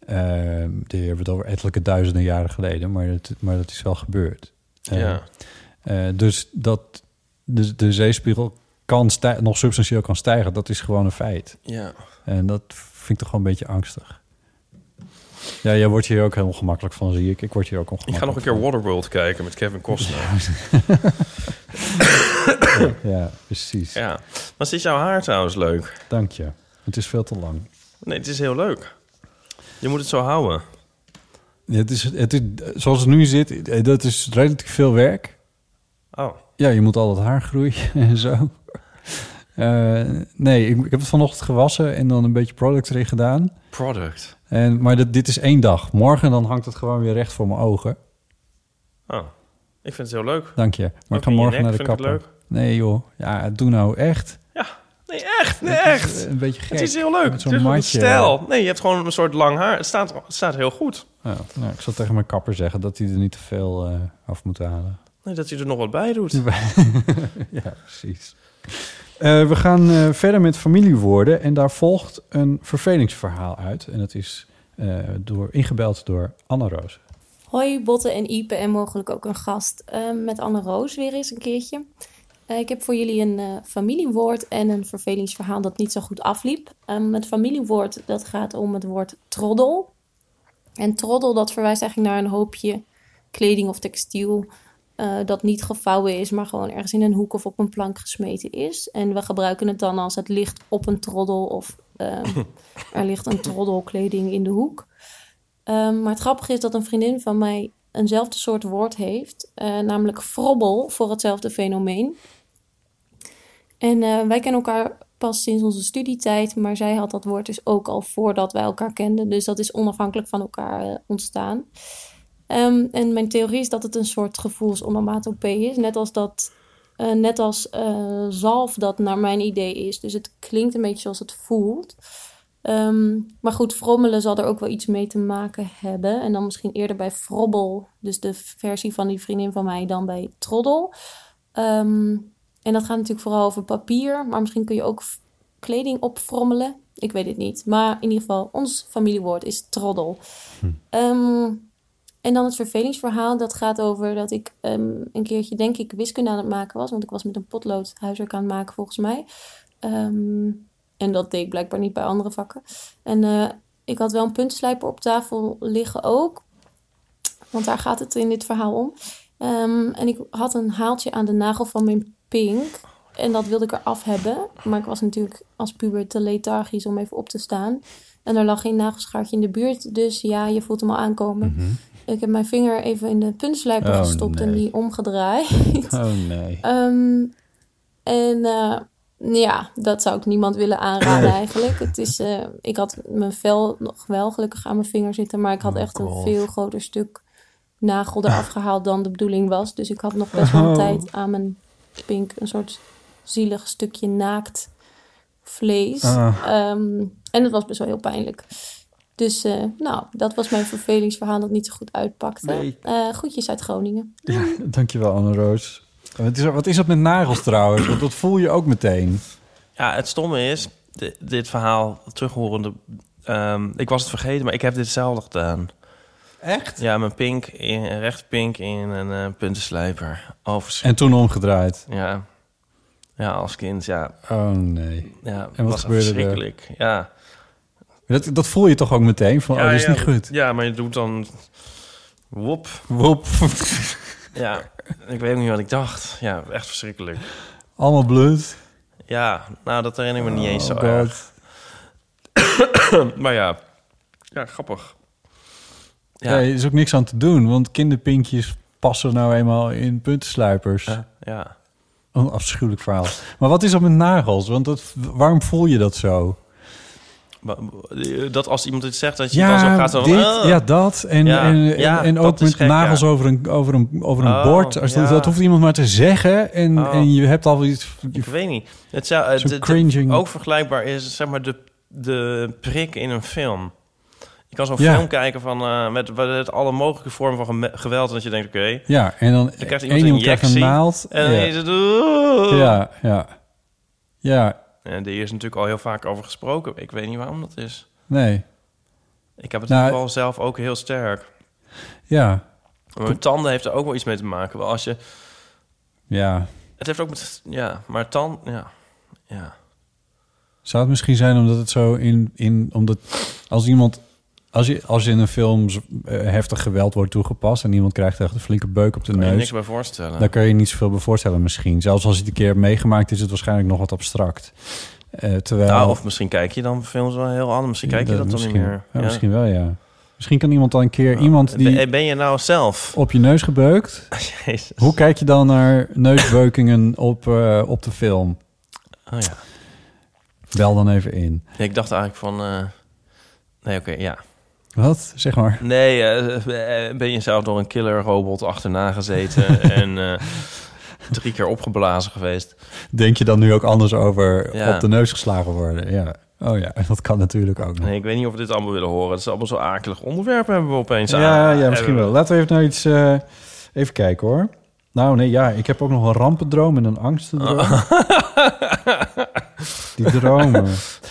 Ehm die hebben het over ettelijke duizenden jaren geleden. Maar, het, maar dat is wel gebeurd. Ja. eh, dus dat de, de zeespiegel kan nog substantieel kan stijgen. Dat is gewoon een feit. Ja. En dat vind ik toch gewoon een beetje angstig. Ja, jij wordt hier ook heel ongemakkelijk van, zie ik. Ik word hier ook Ik ongemakkelijk ga nog een keer Waterworld kijken met Kevin Costner. Ja, precies. Ja. Maar is jouw haar trouwens leuk? Dank je. Het is veel te lang. Nee, het is heel leuk. Je moet het zo houden. Het is, het is, zoals het nu zit, eh, dat is relatief veel werk. Oh. Ja, je moet al het haar groeien en zo. Eh, nee, ik, ik heb het vanochtend gewassen en dan een beetje product erin gedaan. Product. En, maar dit, dit is één dag. Morgen dan hangt het gewoon weer recht voor mijn ogen. Oh. Ik vind het heel leuk. Dank je. Maar Ook ik ga morgen nek, naar de vind ik het kapper. Nee joh, ja, doe nou echt. Nee, echt. Nee, Het is, echt. eh, Een beetje gek. Het is heel leuk. Met zo'n het is stijl. Nee, je hebt gewoon een soort lang haar. Het staat, het staat heel goed. Ja, nou, ik zal tegen mijn kapper zeggen dat hij er niet te veel eh, af moet halen. Nee, dat hij er nog wat bij doet. ja, precies. Eh, we gaan eh, verder met familiewoorden en daar volgt een vervelingsverhaal uit. En dat is eh, door, ingebeld door Anne Roos. Hoi Botte en Ipe en mogelijk ook een gast eh, met Anne Roos weer eens een keertje. Eh, ik heb voor jullie een eh, familiewoord en een vervelingsverhaal dat niet zo goed afliep. Ehm, het familiewoord dat gaat om het woord troddel. En troddel dat verwijst eigenlijk naar een hoopje kleding of textiel eh, dat niet gevouwen is, maar gewoon ergens in een hoek of op een plank gesmeten is. En we gebruiken het dan als het ligt op een troddel of ehm, er ligt een troddelkleding in de hoek. Ehm, maar het grappige is dat een vriendin van mij eenzelfde soort woord heeft, namelijk frobbel voor hetzelfde fenomeen. En eh, wij kennen elkaar pas sinds onze studietijd, maar zij had dat woord dus ook al voordat wij elkaar kenden. Dus dat is onafhankelijk van elkaar eh, ontstaan. Ehm, en mijn theorie is dat het een soort gevoelsonomatopee is, net als dat. eh, net als zalf dat naar mijn idee is. Dus het klinkt een beetje zoals het voelt. Ehm, maar goed, frommelen zal er ook wel iets mee te maken hebben. En dan misschien eerder bij frobbel, dus de versie van die vriendin van mij, dan bij troddel. Ehm, en dat gaat natuurlijk vooral over papier, maar misschien kun je ook kleding opfrommelen. Ik weet het niet. Maar in ieder geval, ons familiewoord is troddel. Ehm, en dan het vervelingsverhaal, dat gaat over dat ik ehm, een keertje, denk ik, wiskunde aan het maken was. Want ik was met een potlood huiswerk aan het maken, volgens mij. Ehm, en dat deed ik blijkbaar niet bij andere vakken. En eh, ik had wel een puntenslijper op tafel liggen ook. Want daar gaat het in dit verhaal om. Ehm, en ik had een haaltje aan de nagel van mijn pink. En dat wilde ik eraf hebben. Maar ik was natuurlijk als puber te lethargisch om even op te staan. En er lag geen nagelschaartje in de buurt. Dus ja, je voelt hem al aankomen. Ik heb mijn vinger even in de puntenslijper Oh, gestopt en die omgedraaid. Oh nee. Ehm, en eh, ja, dat zou ik niemand willen aanraden eigenlijk. Het is, eh, ik had mijn vel nog wel gelukkig aan mijn vinger zitten, maar ik had echt een veel groter stuk nagel eraf gehaald dan de bedoeling was. Dus ik had nog best wel een Oh. tijd aan mijn pink een soort zielig stukje naakt vlees. Ah. Ehm, en het was best wel heel pijnlijk. Dus eh, nou, dat was mijn vervelingsverhaal dat niet zo goed uitpakte. Nee. Eh, groetjes uit Groningen. Ja, dankjewel Anne Roos. Wat is, er- wat is dat met nagels trouwens? Want dat voel je ook meteen. Ja, het stomme is, di- dit verhaal terughorende... ehm, ik was het vergeten, maar ik heb dit hetzelfde gedaan. Echt? Ja, mijn pink, in, een recht pink in een eh, puntenslijper. Oh, En toen omgedraaid. Ja. ja, als kind, ja. Oh nee. ja En wat was gebeurde er? verschrikkelijk. Ja. Dat, dat voel je toch ook meteen? Van, ja, oh, dit is ja, niet goed. Ja, maar je doet dan... Wop. Wop. Ja, ik weet ook niet wat ik dacht. Ja, echt verschrikkelijk. Allemaal bloed. Ja, nou, dat herinner ik me niet eens zo Oh, erg. Maar ja, ja, grappig. Ja. Ja, er is ook niks aan te doen, want kinderpinkjes passen nou eenmaal in puntensluipers. ja, ja. Een afschuwelijk verhaal. Maar wat is dat met nagels? Want dat, waarom voel je dat zo? Eh, Dat als iemand iets zegt, dat je dan zo gaat zo... van, "Ah." ja, dat. En, Ja, en, en, ja, ook met gek, nagels ja. over een, over een, over een Oh, bord. Als dat, ja. dat hoeft iemand maar te zeggen. En, Oh. en je hebt al iets... Ik weet niet. Het zou het, het- cringing- ook vergelijkbaar is zeg maar de, de prik in een film. Je kan zo'n Ja. film kijken van eh, met, met alle mogelijke vormen van geweld en dat je denkt oké. Ja, en dan, Dan krijgt iemand een krijgt een naald. En dan ja. is het "Oeh." ja, ja. Ja, En daar is natuurlijk al heel vaak over gesproken. Ik weet niet waarom dat is. nee. Ik heb het Nou, wel zelf ook heel sterk. Ja, Maar mijn tanden heeft er ook wel iets mee te maken. Wel als je, ja. het heeft ook met ja, maar tand ja, ja. Zou het misschien zijn omdat het zo in... in omdat als iemand... Als je, als je in een film eh, heftig geweld wordt toegepast... en iemand krijgt echt een flinke beuk op de Kan je neus... niks bij voorstellen. Daar kan je niet zoveel bij voorstellen misschien. Zelfs als je het een keer hebt meegemaakt... is het waarschijnlijk nog wat abstract. Eh, terwijl... Nou, of misschien kijk je dan films wel heel anders. Misschien kijk je dat, dan niet meer. Ja, Misschien wel, ja. Misschien kan iemand dan een keer... iemand die Ben, ben je nou zelf? op je neus gebeukt... Jezus. Hoe kijk je dan naar neusbeukingen op, eh, op de film? Oh ja. Bel dan even in. Ik dacht eigenlijk van... eh, Nee, oké, ja. Wat? Zeg maar. Nee, eh, eh, ben je zelf door een killer robot achterna gezeten en eh, drie keer opgeblazen geweest? Denk je dan nu ook anders over Ja. op de neus geslagen worden? Ja. Oh ja, dat kan natuurlijk ook nog. Nee, ik weet niet of we dit allemaal willen horen. Het is allemaal zo akelig onderwerp hebben we opeens aan. Ja, ja, misschien wel. we- Laten we even naar iets... eh, even kijken hoor. Nou nee, ja, ik heb ook nog een rampendroom en een angstendroom. Die dromen.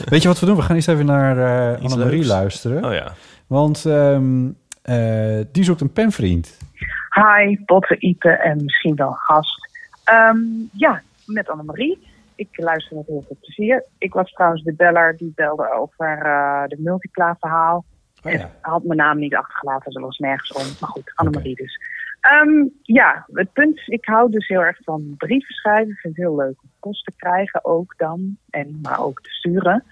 Weet je wat we doen? We gaan eerst even naar eh Iets Annemarie luisteren. Oh ja. Want ehm, eh, die zoekt een penvriend. Hi, Botte, Ipe en misschien wel gast. Ehm, ja, met Annemarie. Ik luister met heel veel plezier. Ik was trouwens de beller die belde over eh de multipla verhaal. Oh En had mijn naam niet achtergelaten, ze was nergens om. Maar goed, Annemarie dus. Ehm, ja, het punt is, ik hou dus heel erg van brieven schrijven. Ik vind het heel leuk om post te krijgen ook dan. En, maar ook te sturen.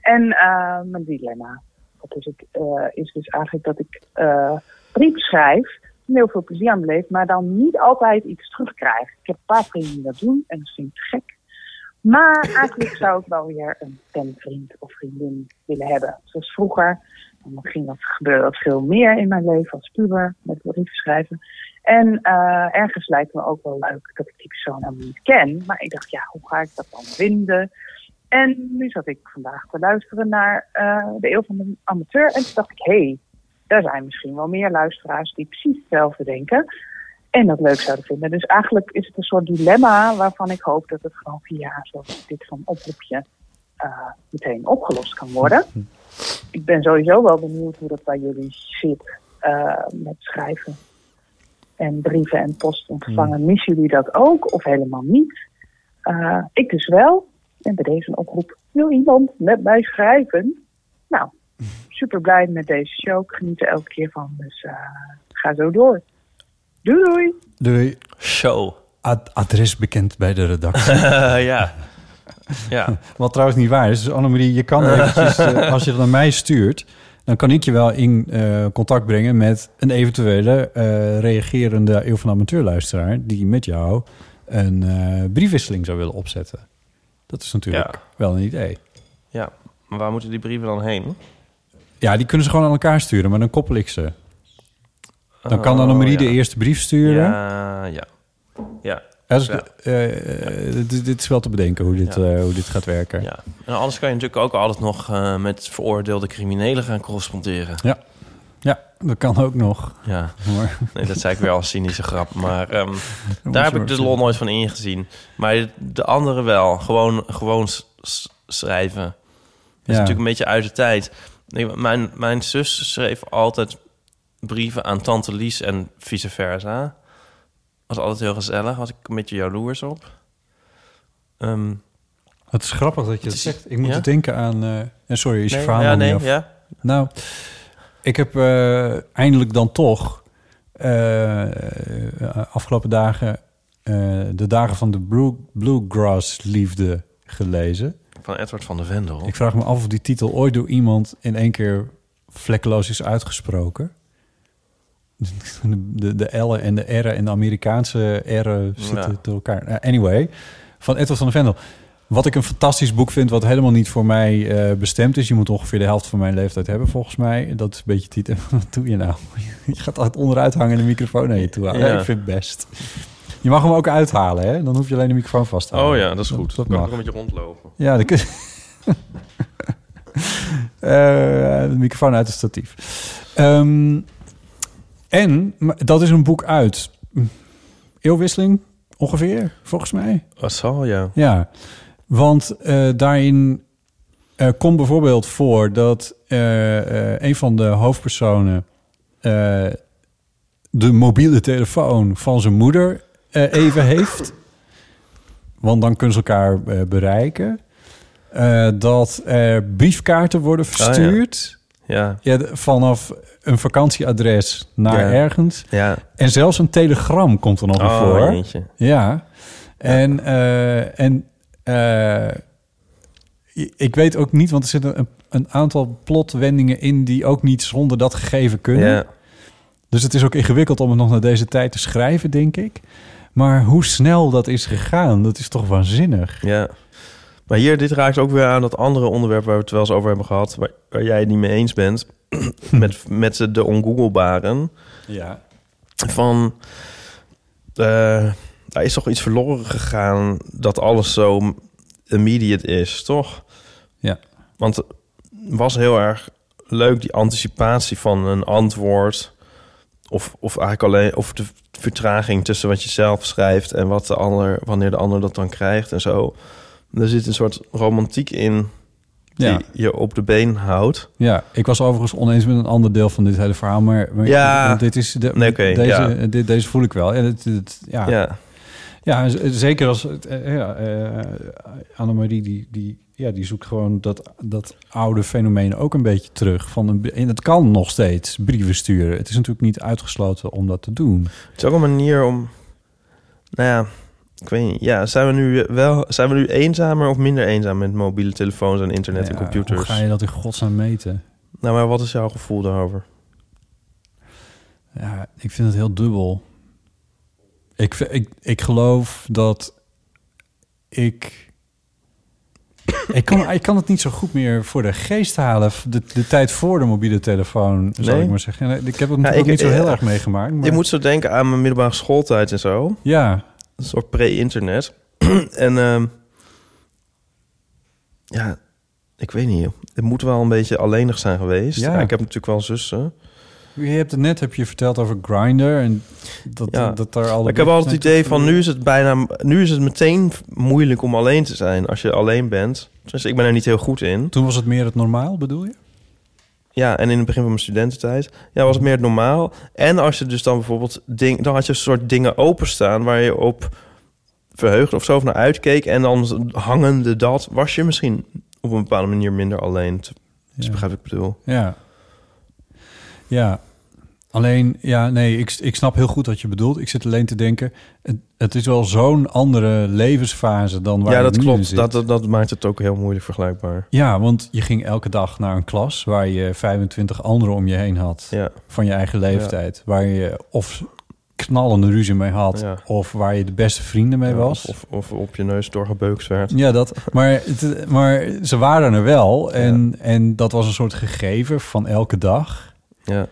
En eh, mijn dilemma dat is, het, eh, is dus eigenlijk dat ik eh brieven schrijf. Heel veel plezier aan beleef, maar dan niet altijd iets terugkrijg. Ik heb een paar vrienden die dat doen en dat vind ik gek. Maar eigenlijk zou ik wel weer een penvriend of vriendin willen hebben. Zoals vroeger. En dat ging dat gebeurde dat veel meer in mijn leven als puber met brieven schrijven. En eh, ergens lijkt me ook wel leuk dat ik die persoon helemaal niet ken. Maar ik dacht, ja, hoe ga ik dat dan vinden? En nu zat ik vandaag te luisteren naar eh, de Eeuw van de Amateur. En toen dacht ik, hé, hey, daar zijn misschien wel meer luisteraars die precies hetzelfde denken. En dat leuk zouden vinden. Dus eigenlijk is het een soort dilemma waarvan ik hoop dat het gewoon via zoals dit van oproepje eh, meteen opgelost kan worden. Ik ben sowieso wel benieuwd hoe dat bij jullie zit eh, met schrijven en brieven en post ontvangen. Missen jullie dat ook of helemaal niet? Ik dus wel. En bij deze oproep. Wil iemand met mij schrijven? Nou, super blij met deze show. Ik geniet er elke keer van. Dus eh, ga zo door. Doei doei! Doei. Show. Ad- adres bekend bij de redactie. ja. Ja. Wat trouwens niet waar is. Dus Annemarie, je kan eventjes, eh, als je dat naar mij stuurt... dan kan ik je wel in eh, contact brengen met een eventuele eh, reagerende Eeuw van de Amateurluisteraar... die met jou een eh, briefwisseling zou willen opzetten. Dat is natuurlijk Ja. wel een idee. ja. Maar waar moeten die brieven dan heen? Ja, die kunnen ze gewoon aan elkaar sturen, maar dan koppel ik ze. Dan kan Oh, Annemarie ja. de eerste brief sturen. Ja, ja. Ja. Als, Ja. eh, eh, dit, dit is wel te bedenken hoe dit, Ja. eh, hoe dit gaat werken. ja. En anders kan je natuurlijk ook altijd nog met veroordeelde criminelen gaan corresponderen. Ja. Ja, dat kan ook nog. Ja. Maar, Nee, dat zei ik weer als cynische grap. Maar ehm, daar heb ik de lol nooit van ingezien. Maar de andere wel. Gewoon, gewoon schrijven. Dat is Ja. natuurlijk een beetje uit de tijd. Nee, Mijn, mijn zus schreef altijd brieven aan tante Lies en vice versa. Was altijd heel gezellig. Was ik een beetje jaloers op. Ehm, Het is grappig dat je Het is- zegt. Ik moet ja? denken aan... eh, en sorry, is je nee, verhaal ja, nog nee, niet af? ja. Nou, ik heb eh, eindelijk dan toch... eh, afgelopen dagen... de dagen van de blue, Bluegrass liefde gelezen. Van Edward van de Vendel. Ik vraag me af of die titel ooit door iemand in één keer vlekkeloos is uitgesproken. De, de, L'en en de R'en en de Amerikaanse R'en zitten Ja. door elkaar. Anyway, van Edward van de Vendel. Wat ik een fantastisch boek vind, wat helemaal niet voor mij eh, bestemd is. Je moet ongeveer de helft van mijn leeftijd hebben, volgens mij. Dat is een beetje titel. Wat doe je nou? Je gaat altijd onderuit hangen en de microfoon naar je toe. Ja. Ik vind het best. Je mag hem ook uithalen, hè? Dan hoef je alleen de microfoon vast te houden. Oh ja, dat is goed. Dat kan mag. een beetje rondlopen. Ja, dan kun Eh, de microfoon uit het statief. Ehm, en dat is een boek uit eeuwwisseling ongeveer, volgens mij. Dat zal, ja. Ja, want eh, daarin eh, komt bijvoorbeeld voor dat eh, een van de hoofdpersonen de mobiele telefoon van zijn moeder even heeft. Want dan kunnen ze elkaar bereiken. Dat er briefkaarten worden verstuurd. Ja. Ja, vanaf een vakantieadres naar Ja. ergens. Ja. En zelfs een telegram komt er nog Oh, voor. Ja. En, en eh, ik weet ook niet, want er zitten een, een aantal plotwendingen in die ook niet zonder dat gegeven kunnen. Ja. Dus het is ook ingewikkeld om het nog naar deze tijd te schrijven, denk ik. Maar hoe snel dat is gegaan, dat is toch waanzinnig. Ja. Maar hier, dit raakt ook weer aan dat andere onderwerp waar we het wel eens over hebben gehad, waar, waar jij het niet mee eens bent, met, met de ongoogelbaren. Ja. Van, eh daar is toch iets verloren gegaan dat alles zo immediate is, toch? Ja. Want het was heel erg leuk, die anticipatie van een antwoord. Of, of eigenlijk alleen of de vertraging tussen wat je zelf schrijft en wat de ander, wanneer de ander dat dan krijgt en zo. Er zit een soort romantiek in die Ja. je op de been houdt. Ja, ik was overigens oneens met een ander deel van dit hele verhaal, maar, maar Ja. dit is de, Nee, deze, ja. dit, deze voel ik wel. En het, het- ja. Ja. Ja, zeker als eh, ja, eh, Annemarie die, die, ja, die zoekt gewoon dat, dat oude fenomeen ook een beetje terug. Van een, en het kan nog steeds brieven sturen. Het is natuurlijk niet uitgesloten om dat te doen. Het is ook een manier om, nou ja, ik weet niet. Ja, zijn we nu wel, zijn we nu eenzamer of minder eenzaam met mobiele telefoons en internet en computers? Hoe ga je dat in godsnaam meten? Nou, maar wat is jouw gevoel daarover? Ja, ik vind het heel dubbel. Ik, ik, ik geloof dat ik... Ik kan, ik kan het niet zo goed meer voor de geest halen. De, de tijd voor de mobiele telefoon, zou Nee? ik maar zeggen. Ik heb het Ja, ik- niet zo heel eh, erg meegemaakt. Maar... Je moet zo denken aan mijn middelbare schooltijd en zo. Ja. Een soort pre-internet. en ehm, ja, ik weet niet. Het moet wel een beetje alleenig zijn geweest. Ja. Ja. ik heb natuurlijk wel zussen. Je hebt het net heb je verteld over Grinder en dat, Ja. dat daar. Maar ik heb altijd het idee van nu is het bijna, nu is het meteen moeilijk om alleen te zijn als je alleen bent. Dus ik ben er niet heel goed in. Toen was het meer het normaal, bedoel je? Ja, en in het begin van mijn studententijd ja, was het meer het normaal. En als je dus dan bijvoorbeeld ding, dan had je een soort dingen openstaan waar je op verheugde of zo of naar uitkeek. En dan hangende dat was je misschien op een bepaalde manier minder alleen. Dus Ja. begrijp ik bedoel. Ja. Ja. Alleen, ja, nee, ik, ik snap heel goed wat je bedoelt. Ik zit alleen te denken, het, het is wel zo'n andere levensfase dan waar ja, dat klopt. Dat, dat, dat maakt het ook heel moeilijk vergelijkbaar. Ja, want je ging elke dag naar een klas waar je 25 anderen om je heen had. Ja. Van je eigen leeftijd. Waar je of knallende ruzie mee had, Ja. of waar je de beste vrienden mee Ja, was. Of, of op je neus doorgebeukst werd. Ja, dat. Maar, het, maar ze waren er wel. En, en dat was een soort gegeven van elke dag. Ja.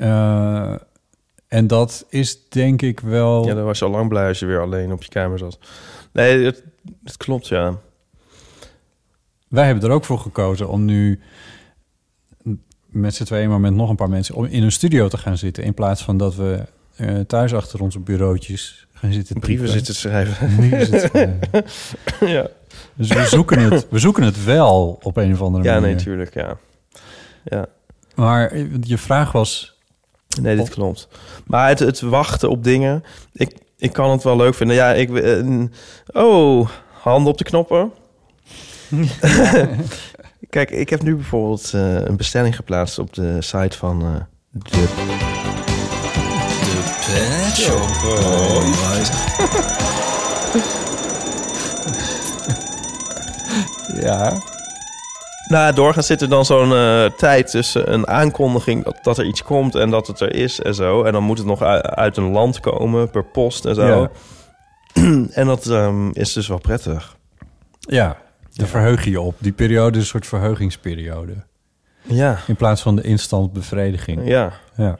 Eh, en dat is denk ik wel... Ja, dan was je al lang blij als je weer alleen op je kamer zat. Nee, het, het klopt, ja. Wij hebben er ook voor gekozen om nu met z'n tweeën, maar met nog een paar mensen, om in een studio te gaan zitten. In plaats van dat we eh, thuis achter onze bureautjes gaan zitten. Brieven zitten schrijven. Brieven zitten schrijven. ja. Dus we zoeken, het, we zoeken het wel op een of andere Ja, manier. nee, natuurlijk, ja. Ja. Maar je vraag was... Nee, dit klopt. Maar het, het wachten op dingen, ik, ik kan het wel leuk vinden. Ja, ik... eh, oh, handen op de knoppen. Kijk, ik heb nu bijvoorbeeld eh, een bestelling geplaatst op de site van eh, de... De Pet Shop Boys. Ja. Nou, doorgaans zit er dan zo'n eh, tijd tussen een aankondiging dat, dat er iets komt en dat het er is en zo. En dan moet het nog uit, uit een land komen per post en zo. Ja. en dat ehm, is dus wel prettig. Ja, daar verheug je je op. Die periode is een soort verheugingsperiode. Ja. In plaats van de instant bevrediging. Ja. ja.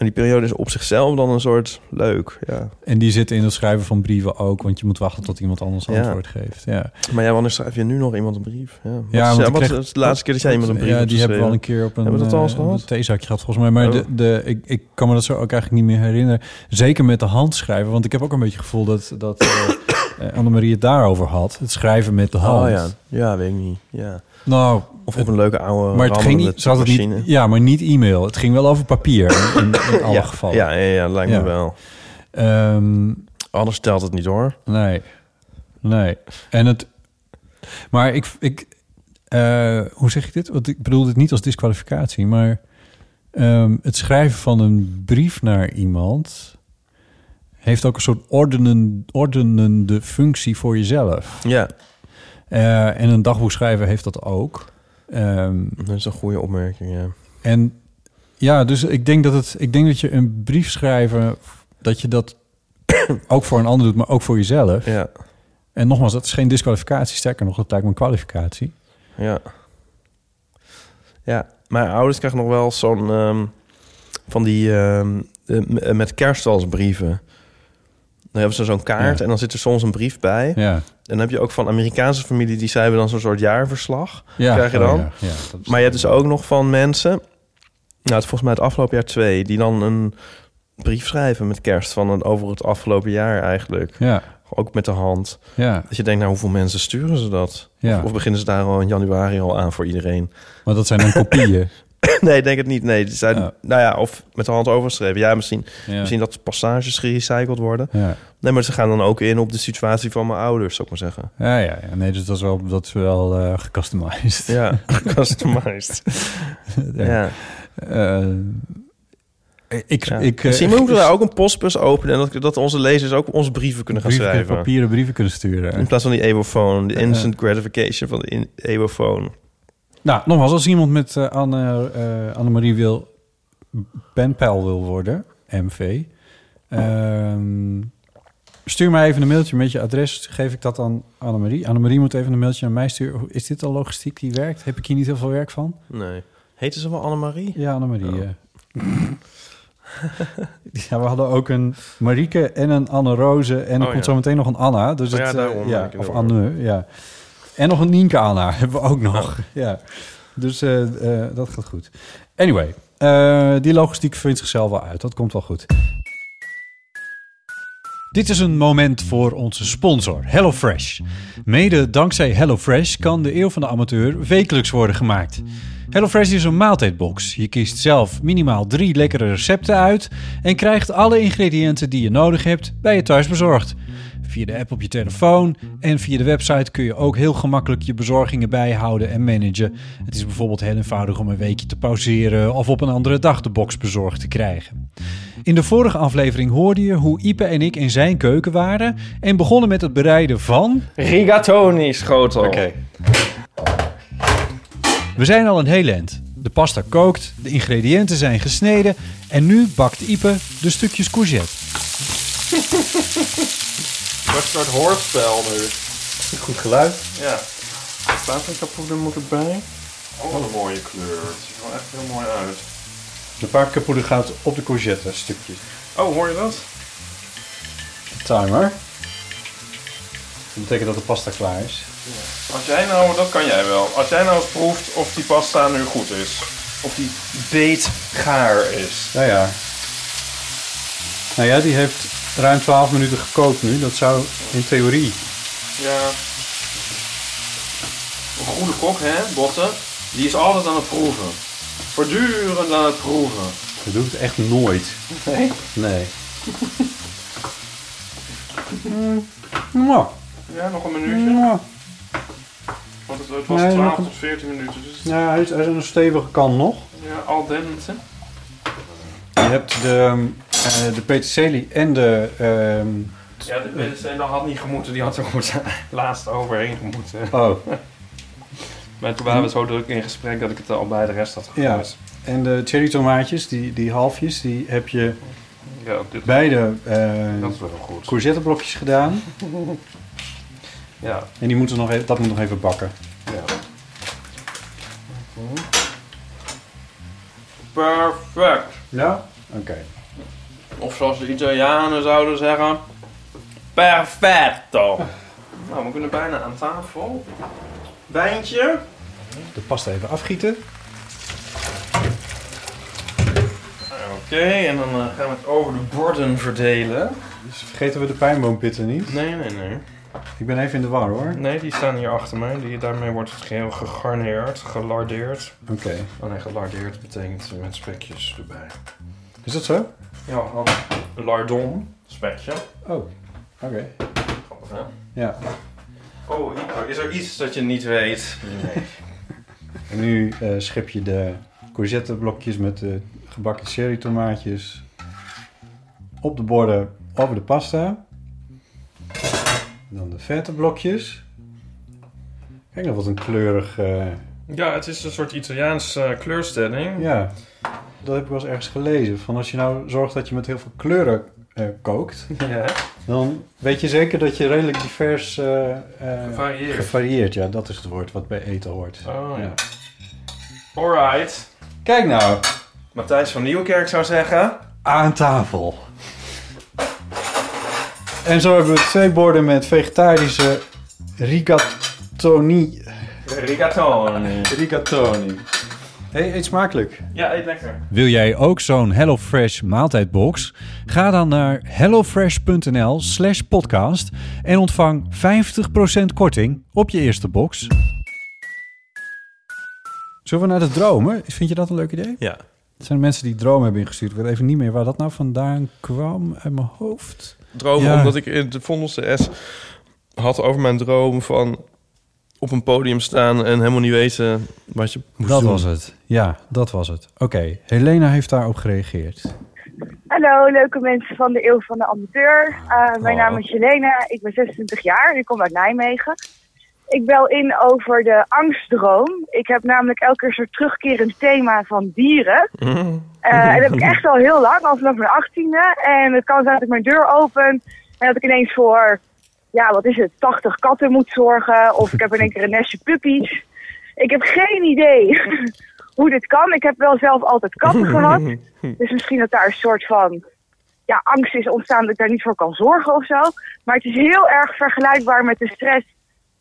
En die periode is op zichzelf dan een soort leuk. Ja. En die zit in het schrijven van brieven ook, want je moet wachten tot iemand anders Ja. antwoord geeft. Ja, Maar ja, wanneer schrijf je nu nog iemand een brief? Ja, wat ja is, want wat kreeg- is de laatste keer dat jij iemand een brief Ja, die hebben we al een keer op een, Hebben we dat al eens eh, gehad? theezakje gehad volgens mij. Maar Oh. de, de, ik, ik kan me dat zo ook eigenlijk niet meer herinneren. Zeker met de hand schrijven, want ik heb ook een beetje het gevoel dat, dat eh, eh, Annemarie het daarover had. Het schrijven met de hand. Oh ja. ja, weet ik niet. Ja. Nou, Of op een leuke oude maar het ging niet, het niet, ja, maar niet e-mail. Het ging wel over papier in, in alle ja. gevallen. Ja, ja, ja, lijkt me wel. Ehm, Anders telt het niet hoor. Nee, nee. En het... Maar ik... ik eh, hoe zeg ik dit? Want ik bedoel dit niet als disqualificatie, maar... ehm, het schrijven van een brief naar iemand... heeft ook een soort ordenen, ordenende functie voor jezelf. Ja. Eh, en een dagboek schrijven heeft dat ook. Ehm, Dat is een goede opmerking, ja. en ja, dus ik denk dat het, ik denk dat je een brief schrijven, dat je dat ook voor een ander doet, maar ook voor jezelf. Ja. En nogmaals, dat is geen disqualificatie, sterker nog, dat lijkt me een kwalificatie. Ja. Ja, mijn ouders krijgen nog wel zo'n... ehm, van die... ehm, eh, m- eh, met kerstwalsbrieven. Dan hebben ze zo'n kaart Ja. en dan zit er soms een brief bij. Ja. En dan heb je ook van Amerikaanse familie... die schrijven dan zo'n soort jaarverslag. Ja, krijg je oh dan. ja, maar je hebt dus ook nog van mensen... Nou, het volgens mij het afgelopen jaar twee... die dan een brief schrijven met kerst... van een, over het afgelopen jaar eigenlijk. Ja. Ook met de hand. Ja. Dat je denkt, nou, hoeveel mensen sturen ze dat? Ja. Of, of beginnen ze daar al in januari al aan voor iedereen? Maar dat zijn dan kopieën. nee, ik denk het niet. Nee, zijn, nou ja, of met de hand overgeschreven. Ja, misschien, Ja. misschien dat passages gerecycled worden. Ja. Nee, maar ze gaan dan ook in op de situatie van mijn ouders, zou ik maar zeggen. Ja, ja, ja. Nee, dus dat is wel, dat is wel eh gecustomized. Ja, customized. ja. Eh, ik, Ja. ik, eh, Misschien moeten we daar ook een postbus openen... en dat, dat onze lezers ook onze brieven kunnen gaan brieven, schrijven. papieren brieven kunnen sturen. In plaats van die Evophone, de instant gratification van de Evophone. Nou, nogmaals, als iemand met eh, Anne, eh, Annemarie wil, penpal wil worden, MV, ehm, stuur mij even een mailtje met je adres. Geef ik dat aan Annemarie. Annemarie moet even een mailtje naar mij sturen. Is dit al logistiek die werkt? Heb ik hier niet heel veel werk van? Nee. Heette ze wel Annemarie? Ja, Annemarie. ja. ja, we hadden ook een Marieke en een Anne Roze. En er Oh, komt ja. zo meteen nog een Anna. Dus Oh, het, ja, eh, daarom, ja, of Anne, ja. En nog een Nienke Anna hebben we ook nog. Ja. Dus eh, eh, dat gaat goed. Anyway, eh, die logistiek vindt zichzelf wel uit. Dat komt wel goed. Dit is een moment voor onze sponsor, HelloFresh. Mede dankzij HelloFresh kan de Eeuw van de Amateur wekelijks worden gemaakt. HelloFresh is een maaltijdbox. Je kiest zelf minimaal drie lekkere recepten uit en krijgt alle ingrediënten die je nodig hebt bij je thuis bezorgd. Via de app op je telefoon en via de website kun je ook heel gemakkelijk je bezorgingen bijhouden en managen. Het is bijvoorbeeld heel eenvoudig om een weekje te pauzeren of op een andere dag de box bezorgd te krijgen. In de vorige aflevering hoorde je hoe Ipe en ik in zijn keuken waren en begonnen met het bereiden van... Rigatoni schotel. Oké. We zijn al een heel eind. De pasta kookt, de ingrediënten zijn gesneden en nu bakt Ipe de stukjes courgette. Wat een soort hoorspel nu. Goed geluid. Ja. Paprikapoeder moet erbij. Oh, wat een mooie kleur. Het ziet er wel echt heel mooi uit. De paprikapoeder gaat op de courgette stukjes. Oh, hoor je dat? De timer. Dat betekent dat de pasta klaar is. Als jij nou, dat kan jij wel. Als jij nou eens proeft of die pasta nu goed is. Of die beet gaar is. Ja, ja. Nou ja, die heeft ruim 12 minuten gekookt nu. Dat zou in theorie... Ja. Een goede kok, hè, Botten, die is altijd aan het proeven. Voortdurend aan het proeven. Dat doet het echt nooit. Nee? Nee. Ja, nog een minuutje. Want het, het was Nee, 12 nog een- tot 14 minuten. Dus ja, hij is, hij is een stevige kan nog. ja, al dente. Je hebt de, eh, de peterselie en de... ehm, Ja, de dat had niet gemoeten. Die had er goed laatst overheen gemoeten. oh. Maar toen waren we zo druk in gesprek dat ik het al bij de rest had Ja, gegooid. en de cherry tomaatjes, die, die halfjes, die heb je Ja, dit, beide goed. courgetteblokjes gedaan. Ja. En die moeten nog even, dat moet nog even bakken. ja. Perfect. Ja? Oké. Of zoals de Italianen zouden zeggen, perfetto. Nou, we kunnen bijna aan tafel. Wijntje. De pasta even afgieten. Oké, en dan eh, gaan we het over de borden verdelen. Dus vergeten we de pijnboompitten niet. Nee, nee, nee. Ik ben even in de war hoor. Nee, die staan hier achter mij. Die, daarmee wordt het geheel gegarneerd, gelardeerd. Oké. Oh nee, gelardeerd betekent met spekjes erbij. Is dat zo? Ja, dan lardon, spekje. Oh, oké. Grappig, hè? Ja. Oh, is er iets dat je niet weet? Nee. En nu eh, schep je de courgetteblokjes met de gebakken cherry tomaatjes op de borden over de pasta. Dan de vette blokjes. Kijk nog wat een kleurig... eh, Ja, het is een soort Italiaanse eh, kleurstelling. ja, dat heb ik wel eens ergens gelezen. Van als je nou zorgt dat je met heel veel kleuren eh, kookt... Ja. dan weet je zeker dat je redelijk divers... eh, Gevarieerd. Gevarieerd, ja. Dat is het woord wat bij eten hoort. Oh ja. Alright. Kijk nou, Matthijs van Nieuwkerk zou zeggen... aan tafel. En zo hebben we twee borden met vegetarische rigatoni. Rigatoni. Rigatoni. Hey, eet smakelijk. Ja, eet lekker. Wil jij ook zo'n HelloFresh maaltijdbox? Ga dan naar hellofresh.nl slash podcast en ontvang 50% korting op je eerste box. Zullen we naar de dromen? Vind je dat een leuk idee? Ja. Het zijn mensen die dromen hebben ingestuurd. Ik weet even niet meer waar dat nou vandaan kwam uit mijn hoofd. Droom Ja. omdat ik in de Vondelste S had over mijn droom van op een podium staan en helemaal niet weten wat je moest Dat doen. was het. Ja, dat was het. Oké, Helena heeft daarop gereageerd. Hallo, leuke mensen van de Eeuw van de Amateur. Eh, mijn naam is Jelena, ik ben 26 jaar, ik kom uit Nijmegen. Ik bel in over de angstdroom. Ik heb namelijk elke keer een soort terugkerend thema van dieren. Eh, en dat heb ik echt al heel lang, al vanaf mijn achttiende. En het kan zijn dat ik mijn deur open en dat ik ineens voor, ja wat is het, 80 katten moet zorgen. Of ik heb in één keer een nestje puppies. Ik heb geen idee hoe dit kan. Ik heb wel zelf altijd katten gehad. Dus misschien dat daar een soort van ja, angst is ontstaan dat ik daar niet voor kan zorgen of zo. Maar het is heel erg vergelijkbaar met de stress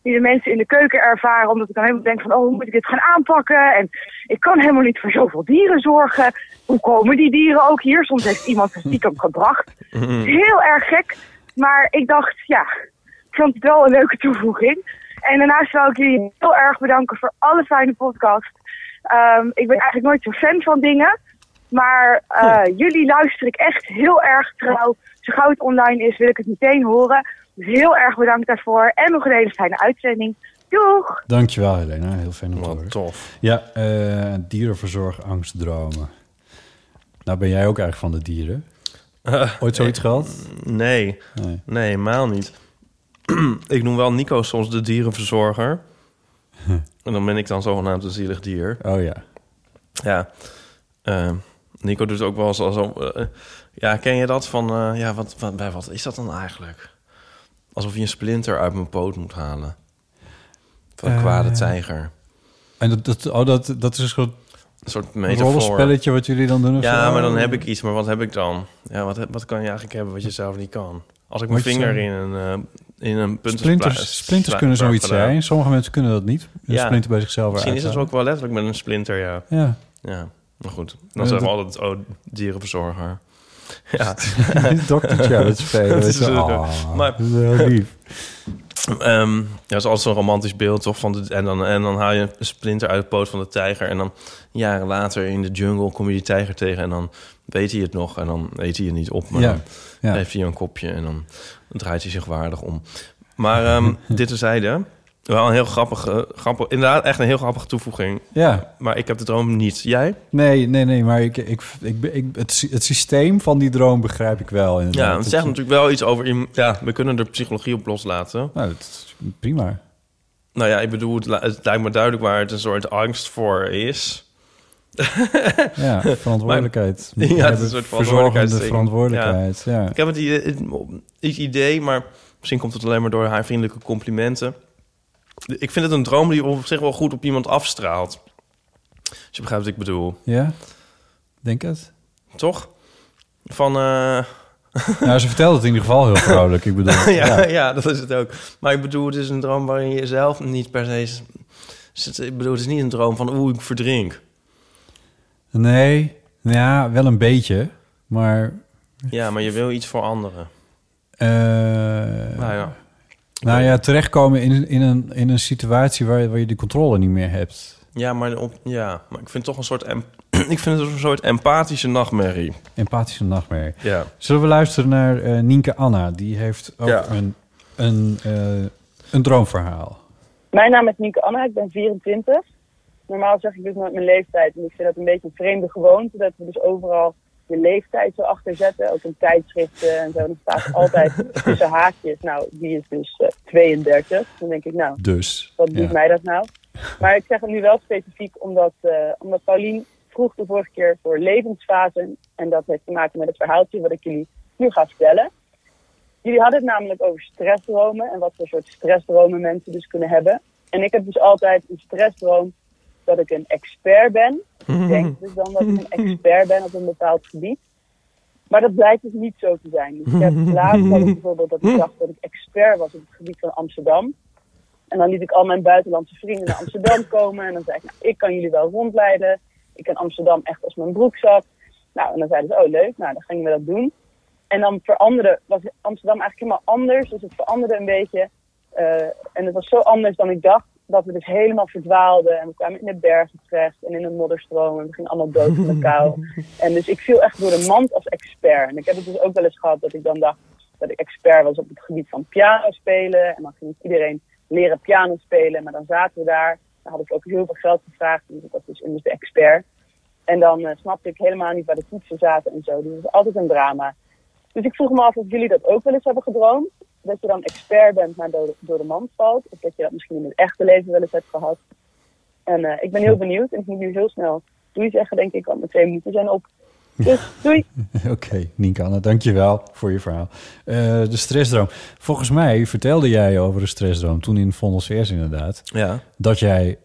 die de mensen in de keuken ervaren. Omdat ik dan helemaal denk van, oh, hoe moet ik dit gaan aanpakken? En ik kan helemaal niet voor zoveel dieren zorgen. Hoe komen die dieren ook hier? Soms heeft iemand ze stiekem gebracht. Heel erg gek. Maar ik dacht, ja, vond het wel een leuke toevoeging. En daarnaast wil ik jullie heel erg bedanken voor alle fijne podcasts. Ehm, ik ben eigenlijk nooit zo fan van dingen. Maar eh, jullie luister ik echt heel erg trouw. Zo gauw het online is, wil ik het meteen horen. Dus heel erg bedankt daarvoor. En nog een hele fijne uitzending. Doeg! Dankjewel Helena, heel fijn om te horen. tof. Ja, eh dierenverzorg, angstdromen. Nou ben jij ook eigenlijk van de dieren. Ooit zoiets gehad? Nee. Nee. Nee, helemaal niet. ik noem wel Nico soms de dierenverzorger. en dan ben ik dan zogenaamd een zielig dier. Oh ja. Ja. Eh, Nico doet ook wel eens zo... eh, ja, ken je dat van... eh, ja, wat, wat, bij wat is dat dan eigenlijk? Alsof je een splinter uit mijn poot moet halen. Van een Eh, kwade tijger. En dat, dat, oh, dat, dat is een soort Een soort metafoor. rollenspelletje wat jullie dan doen? of Ja, zo? maar dan heb ik iets. Maar wat heb ik dan? Ja, wat, wat kan je eigenlijk hebben wat je zelf niet kan? Als ik mijn vinger in een, eh in een punten Splinters, splinters kunnen zoiets zijn. Sommige mensen kunnen dat niet. Een Ja. splinter bij zichzelf Misschien is het ook wel letterlijk met een splinter, ja. Ja. Ja, maar goed. Dan zeggen we dat- altijd, oh, dierenverzorger. Ja. Spelen, Het weet is maar, dat is heel lief. Ehm, ja, dat is altijd zo'n romantisch beeld, toch? Van de, en, dan, en dan haal je een splinter uit de poot van de tijger. En dan jaren later in de jungle kom je die tijger tegen. En dan weet hij het nog. En dan eet hij je niet op. Maar Ja, dan ja. geeft hij een kopje. En dan draait hij zich waardig om. Maar ehm, dit terzijde. Wel een heel grappige, grappig, inderdaad echt een heel grappige toevoeging. Ja. Maar ik heb de droom niet. Jij? Nee, nee, nee, maar ik, ik, ik, ik, het, het systeem van die droom begrijp ik wel. inderdaad. Ja, het zegt natuurlijk wel iets over... Ja, we kunnen er psychologie op loslaten. Nou, dat is prima. Nou ja, ik bedoel, het, li- het lijkt me duidelijk waar het een soort angst voor is. Ja, verantwoordelijkheid. Maar- ja, het is een soort verantwoordelijkheid. Ja. Ik heb het idee, maar misschien komt het alleen maar door haar vriendelijke complimenten. Ik vind het een droom die op zich wel goed op iemand afstraalt. Als je begrijpt wat ik bedoel. ja, denk het. Toch? Van, eh, Nou, ze vertelde het in ieder geval heel vrolijk. Ik bedoel, ja, ja. ja. dat is het ook. Maar ik bedoel, het is een droom waarin je zelf niet per se... zit- Ik bedoel, het is niet een droom van, oeh, ik verdrink. Nee, ja, wel een beetje. Maar, Ja, maar je wil iets voor anderen. eh, Nou ja. Nou ja, terechtkomen in, in, een, in een situatie waar, waar je de controle niet meer hebt. Ja, maar, op, ja, maar ik vind het toch een soort... em- ik vind het een soort empathische nachtmerrie. Empathische nachtmerrie. Ja. Zullen we luisteren naar eh, Nienke Anna? Die heeft ook Ja. een, een, eh, een droomverhaal. Mijn naam is Nienke Anna, ik ben 24. Normaal zeg ik dus nooit mijn leeftijd. En ik vind dat een beetje een vreemde gewoonte. Dat we dus overal je leeftijd zo achter zetten. Ook in tijdschriften en zo. Dan staat altijd tussen haakjes. Nou, die is dus eh, 32. Dan denk ik, nou, Dus. wat doet ja. mij dat nou? Maar ik zeg het nu wel specifiek omdat, eh, omdat Paulien vroeg de vorige keer voor levensfasen. En dat heeft te maken met het verhaaltje wat ik jullie nu ga vertellen. Jullie hadden het namelijk over stressdromen en wat voor soort stressdromen mensen dus kunnen hebben. En ik heb dus altijd een stressdroom dat ik een expert ben. Ik denk dus dan dat ik een expert ben op een bepaald gebied. Maar dat blijkt dus niet zo te zijn. Dus ik heb laatst had ik bijvoorbeeld dat ik dacht dat ik expert was op het gebied van Amsterdam. En dan liet ik al mijn buitenlandse vrienden naar Amsterdam komen. En dan zei ik, nou, ik kan jullie wel rondleiden. Ik ken Amsterdam echt als mijn broek zat. Nou, en dan zeiden ze, oh leuk, nou dan gingen we dat doen. En dan veranderde, was Amsterdam eigenlijk helemaal anders. Dus het veranderde een beetje. Eh, en het was zo anders dan ik dacht. Dat we dus helemaal verdwaalden. En we kwamen in de bergen terecht. En in een modderstroom. En we gingen allemaal dood van de kou. En dus ik viel echt door de mand als expert. En ik heb het dus ook wel eens gehad dat ik dan dacht dat ik expert was op het gebied van piano spelen. En dan ging iedereen leren piano spelen. Maar dan zaten we daar. Dan had ik ook heel veel geld gevraagd. Dus ik was dus immers de expert. En dan eh, snapte ik helemaal niet waar de toetsen zaten en zo. Dus het was altijd een drama. Dus ik vroeg me af of jullie dat ook wel eens hebben gedroomd. Dat je dan expert bent, maar door de, door de mand valt. Of dat je dat misschien in het echte leven wel eens hebt gehad. En eh, ik ben heel benieuwd. En ik moet nu heel snel doei zeggen, denk ik. Want mijn twee minuten zijn op. Dus doei. Oké, Nienke Anna, dankjewel voor je verhaal. Eh, de stressdroom. Volgens mij vertelde jij over de stressdroom toen in Vondels Vers inderdaad. Ja. Dat jij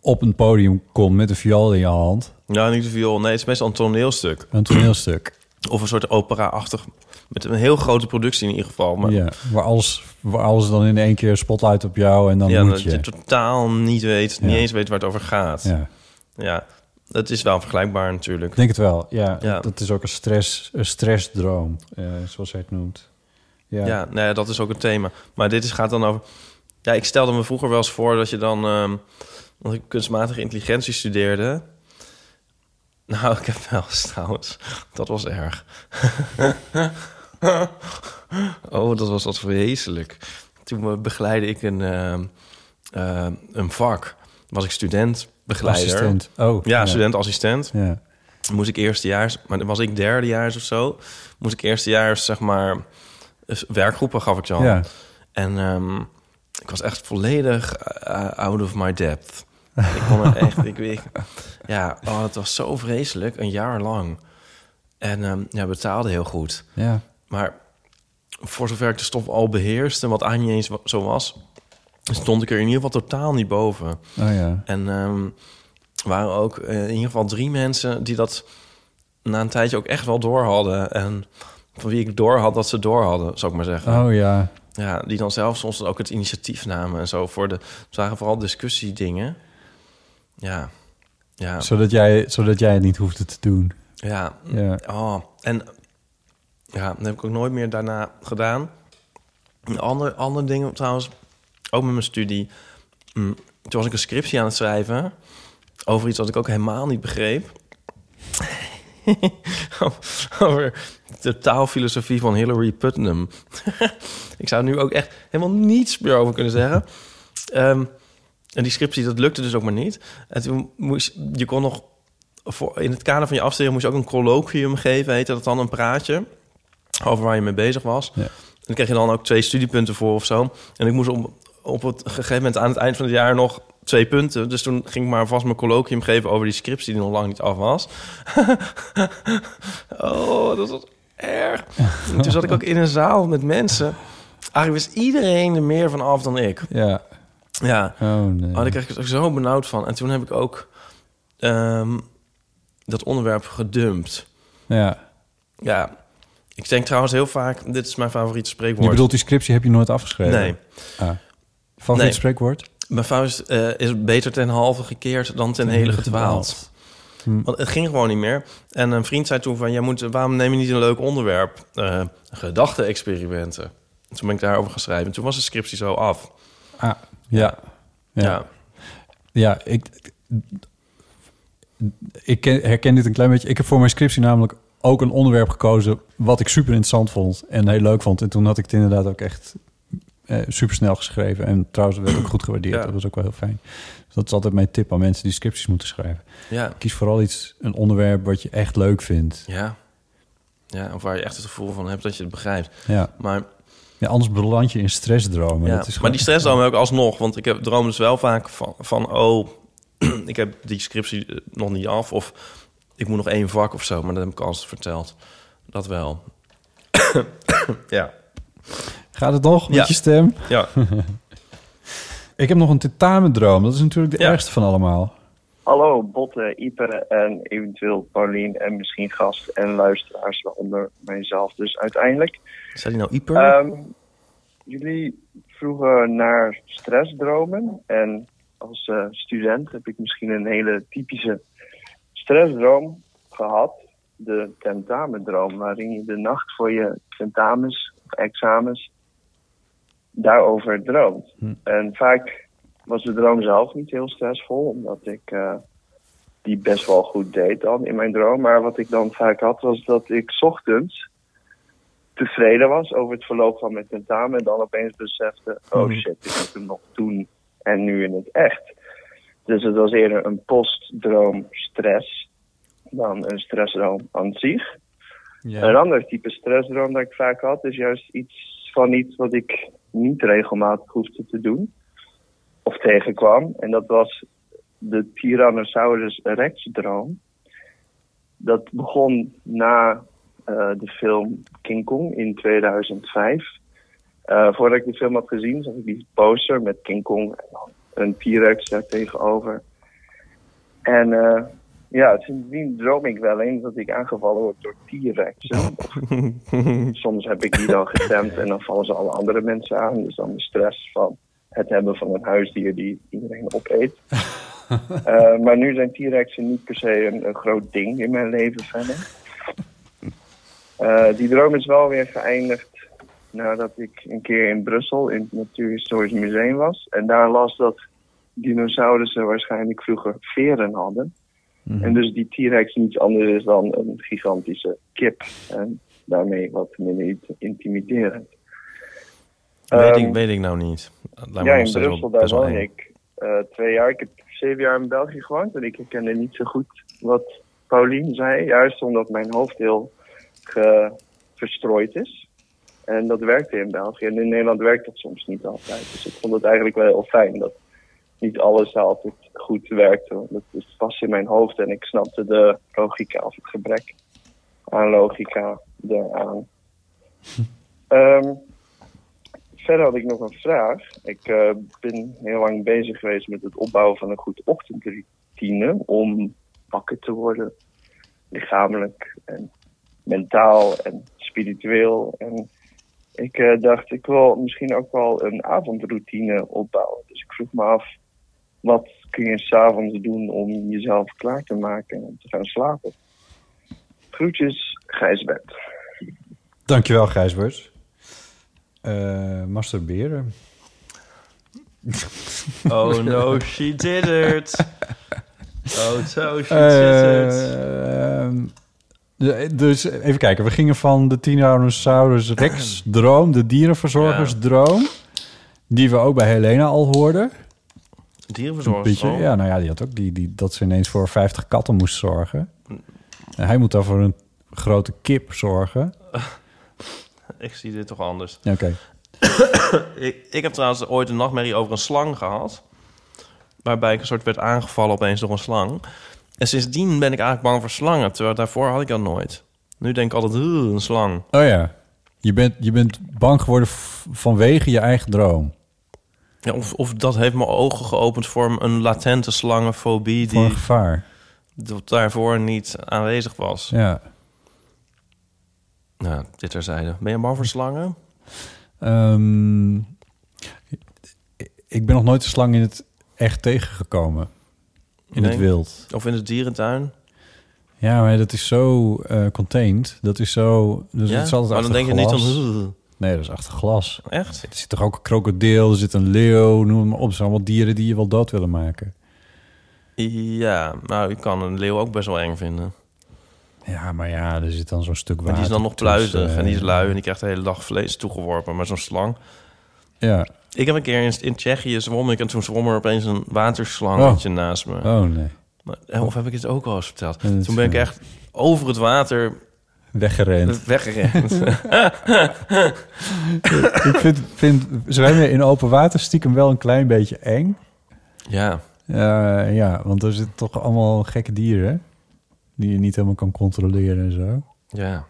op een podium komt met een viool in je hand. Nou, niet de viool. Nee, het is meestal een toneelstuk. Een toneelstuk. Of een soort opera-achtig... Met een heel grote productie in ieder geval. Maar Ja, waar alles, waar alles dan in één keer spotlight op jou en dan ja, moet dat je. je totaal niet weet, niet eens weet waar het over gaat. Ja. ja, dat is wel vergelijkbaar natuurlijk. Ik denk het wel, ja. Ja. Dat is ook een, stress, een stressdroom, eh, zoals hij het noemt. Ja. Ja, nee, dat is ook een thema. Maar dit is, gaat dan over... Ja, ik stelde me vroeger wel eens voor dat je dan... ehm want ik kunstmatige intelligentie studeerde. Nou, ik heb wel eens trouwens. Dat was erg. oh, dat was wat vreselijk. Toen begeleidde ik een, ehm, eh, een vak. Was ik student, begeleider. Assistent. Oh, ja, ja. student-assistent. Ja. Moest ik eerstejaars, maar dan was ik derdejaars of zo. Moest ik eerstejaars, zeg maar, eh, werkgroepen gaf ik dan. Ja. En ehm, ik was echt volledig eh, out of my depth. ik kon echt, ik weet, ja, oh, het was zo vreselijk, een jaar lang. En ehm, ja, betaalde heel goed. Ja. Maar voor zover ik de stof al beheerste, wat eigenlijk niet eens zo was, stond ik er in ieder geval totaal niet boven. Oh ja. En ehm, waren ook eh, in ieder geval drie mensen die dat na een tijdje ook echt wel door hadden. En van wie ik door had dat ze door hadden, zou ik maar zeggen. Oh ja. Ja, die dan zelf soms ook het initiatief namen en zo voor de. Het waren vooral discussiedingen. Ja, ja, Zodat, jij, zodat jij het niet hoefde te doen. ja. Ja. Oh, en ja, dat heb ik ook nooit meer daarna gedaan. Een ander, ander ding trouwens, ook met mijn studie. Mm, toen was ik een scriptie aan het schrijven over iets wat ik ook helemaal niet begreep. over de taalfilosofie van Hillary Putnam. ik zou nu ook echt helemaal niets meer over kunnen zeggen. Ehm, en die scriptie, dat lukte dus ook maar niet. En toen moest je kon nog voor, in het kader van je afstuderen moest je ook een colloquium geven, heette dat dan een praatje over waar je mee bezig was. Ja. En dan kreeg je dan ook twee studiepunten voor of zo. En ik moest op, op het gegeven moment aan het eind van het jaar nog twee punten. Dus toen ging ik maar vast mijn colloquium geven over die scriptie die nog lang niet af was. oh, dat was erg. En toen zat ik ook in een zaal met mensen. Eigenlijk wist iedereen er meer van af dan ik. Ja. Ja. Oh, nee. Oh, daar kreeg ik er zo benauwd van. En toen heb ik ook ehm, dat onderwerp gedumpt. Ja. Ja. Ik denk trouwens heel vaak, dit is mijn favoriete spreekwoord. Je bedoelt die scriptie heb je nooit afgeschreven? Nee. Ah. Favoriet Nee. spreekwoord? Mijn vuist eh, is beter ten halve gekeerd dan ten hele gedwaald. Hm. Want het ging gewoon niet meer. En een vriend zei toen van... Jij moet, waarom neem je niet een leuk onderwerp? Eh Gedachte-experimenten. Toen ben ik daarover geschreven. En toen was de scriptie zo af. Ah, ja. Ja. Ja. Ja, ik, ik ken- herken dit een klein beetje. Ik heb voor mijn scriptie namelijk ook een onderwerp gekozen... wat ik super interessant vond en heel leuk vond. En toen had ik het inderdaad ook echt eh, super snel geschreven. En trouwens, werd ook goed gewaardeerd. Ja. Dat was ook wel heel fijn. Dus dat is altijd mijn tip aan mensen die scripties moeten schrijven. Ja. Kies vooral iets, een onderwerp wat je echt leuk vindt. Ja. Ja, of waar je echt het gevoel van hebt dat je het begrijpt. Ja. Maar, Ja, anders beland je in stressdromen. ja. Dat is maar die stressdroom heb ik alsnog. Want ik heb droom dus wel vaak van... van oh, ik heb die scriptie eh, nog niet af. Of ik moet nog één vak of zo. Maar dat heb ik al eens verteld. Dat wel. ja. Gaat het nog met Ja. je stem? Ja. ik heb nog een tentamendroom. Dat is natuurlijk de ergste van allemaal. Hallo, Botte, Ipe en eventueel Paulien en misschien gast en luisteraars, waaronder mijzelf dus uiteindelijk. Zei die nou Iper? Ehm, jullie vroegen naar stressdromen en als eh, student heb ik misschien een hele typische stressdroom gehad. De tentamendroom, waarin je de nacht voor je tentamens of examens daarover droomt. En vaak was de droom zelf niet heel stressvol, omdat ik eh, die best wel goed deed dan in mijn droom. Maar wat ik dan vaak had, was dat ik 's ochtends tevreden was over het verloop van mijn tentamen. En dan opeens besefte, oh Mhm. shit, ik moet hem nog doen. En nu in het echt. Dus het was eerder een postdroom stress dan een stressdroom aan zich. Een ander type stressdroom dat ik vaak had, is juist iets van iets wat ik niet regelmatig hoefde te doen. Of tegenkwam. En dat was de Tyrannosaurus rex droom. Dat begon na eh, de film King Kong in 2005. Eh, voordat ik de film had gezien, zag ik die poster met King Kong en een T-Rex daar tegenover. En eh, ja, sindsdien droom ik wel eens dat ik aangevallen word door T-Rexen. Soms heb ik die dan getemd en dan vallen ze alle andere mensen aan. Dus dan de stress van het hebben van een huisdier die iedereen opeet. Eh, maar nu zijn T-Rexen niet per se een, een groot ding in mijn leven verder. Eh, die droom is wel weer geëindigd nadat ik een keer in Brussel in het Natuurhistorisch Museum was. En daar las dat dinosaurussen waarschijnlijk vroeger veren hadden. En dus die T-Rex niets anders is dan een gigantische kip. En daarmee wat minder int- intimiderend. weet, Ehm, ik, weet ik nou niet. Lijkt ja, in Brussel, daar woon ik eh, twee jaar. Ik heb zeven jaar in België gewoond en ik herkende niet zo goed wat Paulien zei. Juist omdat mijn hoofd heel ge- verstrooid is. En dat werkte in België. En in Nederland werkt dat soms niet altijd. Dus ik vond het eigenlijk wel heel fijn dat niet alles altijd goed werkte. Want het is vast in mijn hoofd en ik snapte de logica of het gebrek aan logica eraan. Ehm verder had ik nog een vraag. Ik eh, ben heel lang bezig geweest met het opbouwen van een goed ochtendroutine om wakker te worden. Lichamelijk en mentaal en spiritueel. En ik eh, dacht, ik wil misschien ook wel een avondroutine opbouwen. Dus ik vroeg me af, wat kun je s'avonds doen om jezelf klaar te maken en om te gaan slapen? Groetjes, Gijsbert. Dankjewel, Gijsbert. Eh masturberen. Oh no, she did it. Oh, so she Eh, did it. ehm, dus even kijken, we gingen van de Tyrannosaurus Rex droom, de dierenverzorgersdroom, die we ook bij Helena al hoorden. Een beetje, Dierenverzorgersdroom? ja, nou ja, die had ook die, die, dat ze ineens voor 50 katten moest zorgen. En hij moet dan voor een grote kip zorgen. Ik zie dit toch anders. Oké. ik, ik heb trouwens ooit een nachtmerrie over een slang gehad. Waarbij ik een soort werd aangevallen opeens door een slang. En sindsdien ben ik eigenlijk bang voor slangen. Terwijl daarvoor had ik dat nooit. Nu denk ik altijd, "Ugh, een slang. Oh ja. Je bent, je bent bang geworden vanwege je eigen droom. Ja, of, of dat heeft mijn ogen geopend voor een latente slangenfobie... Die gevaar. dat daarvoor niet aanwezig was. Ja. Nou, dit terzijde. Ben je bang voor slangen? Ehm, ik ben nog nooit een slang in het echt tegengekomen. In het wild. Of in de dierentuin? Ja, maar dat is zo eh, contained. Dat is zo... Dus Ja? het is altijd Maar dan denk je niet van. Nee, dat is achter glas. Echt? Er zit toch ook een krokodil, er zit een leeuw, noem het maar op. Het zijn allemaal dieren die je wel dood willen maken. Ja, nou, ik kan een leeuw ook best wel eng vinden. Ja, maar ja, er zit dan zo'n stuk water Maar die is dan nog pluizig en die is lui en die krijgt de hele dag vlees toegeworpen. Maar zo'n slang... Ja. Ik heb een keer in, in Tsjechië zwom ik en toen zwom er opeens een waterslangetje naast me. Oh, nee. Maar- eh, Of heb ik het ook al eens verteld? Toen ben ik echt over het water Weggerend. weggerend. ik vind, vind zwemmen in open water stiekem wel een klein beetje eng. ja, Eh, ja, want er zitten toch allemaal gekke dieren... die je niet helemaal kan controleren en zo. ja.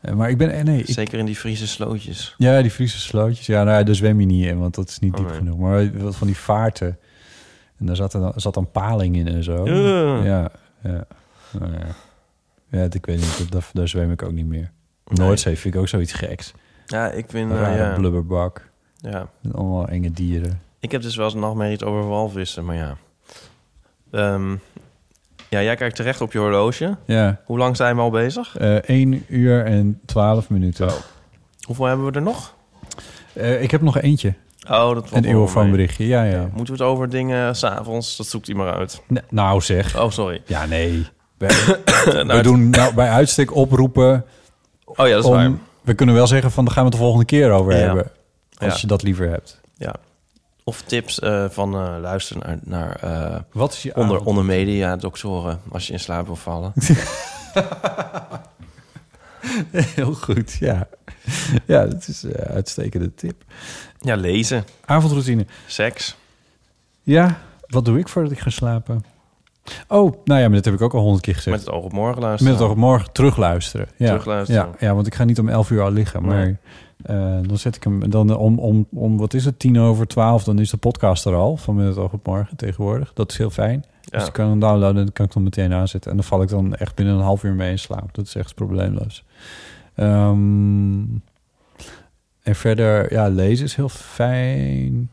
Eh, maar ik ben... eh, Nee, ik, Zeker in die Friese slootjes. ja, die Friese slootjes. Ja, nou ja, daar zwem je niet in, want dat is niet Oh, diep nee. genoeg. Maar wat van die vaarten. En daar zat, er, zat dan paling in en zo. Ja. Ja, ja. Nou ja. Ja, ik weet niet, dat- daar, daar zwem ik ook niet meer. Nee. Noordzee vind ik ook zoiets geks. Ja, ik vind... Een eh, ja. blubberbak. ja. En allemaal enge dieren. Ik heb dus wel eens een nachtmerrie over walvissen, maar ja. Ehm, ja, jij kijkt terecht op je horloge. Ja, Hoe lang zijn we al bezig? eh 1 uur en 12 minuten. Hoeveel hebben we er nog? Eh, ik heb nog eentje. Oh, dat Een eeuwenfoonberichtje. Ja, ja. Moeten we het over dingen s'avonds? Dat zoekt hij maar uit. Nou zeg. Oh, sorry. Ja, nee. We, Nou, we het- doen nou bij uitstek oproepen. Oh ja, dat is waar. om, we kunnen wel zeggen van, daar gaan we het de volgende keer over Ja. hebben. Als Ja. je dat liever hebt. Ja. Of tips eh, van eh, luisteren naar, naar eh, Wat is je onder, avond- onder media doktoren als je in slaap wil vallen. Heel goed, ja. Ja, dat is een uitstekende tip. ja, lezen, Avondroutine. seks. Ja, wat doe ik voordat ik ga slapen? Oh, nou ja, maar dat heb ik ook al honderd keer gezegd. Met het oog op morgen luisteren. Met het oog op morgen terugluisteren. Ja. Terugluisteren. Ja, ja, want ik ga niet om 11 uur al liggen. Maar Nee. Eh, dan zet ik hem dan om, om, om, wat is het, tien over twaalf. Dan is de podcast er al van oog op morgen tegenwoordig. Dat is heel fijn. Ja. Dus ik kan hem downloaden en dan kan ik hem meteen aanzetten. En dan val ik dan echt binnen een half uur mee in slaap. Dat is echt probleemloos. Ehm, en verder, ja, lezen is heel fijn.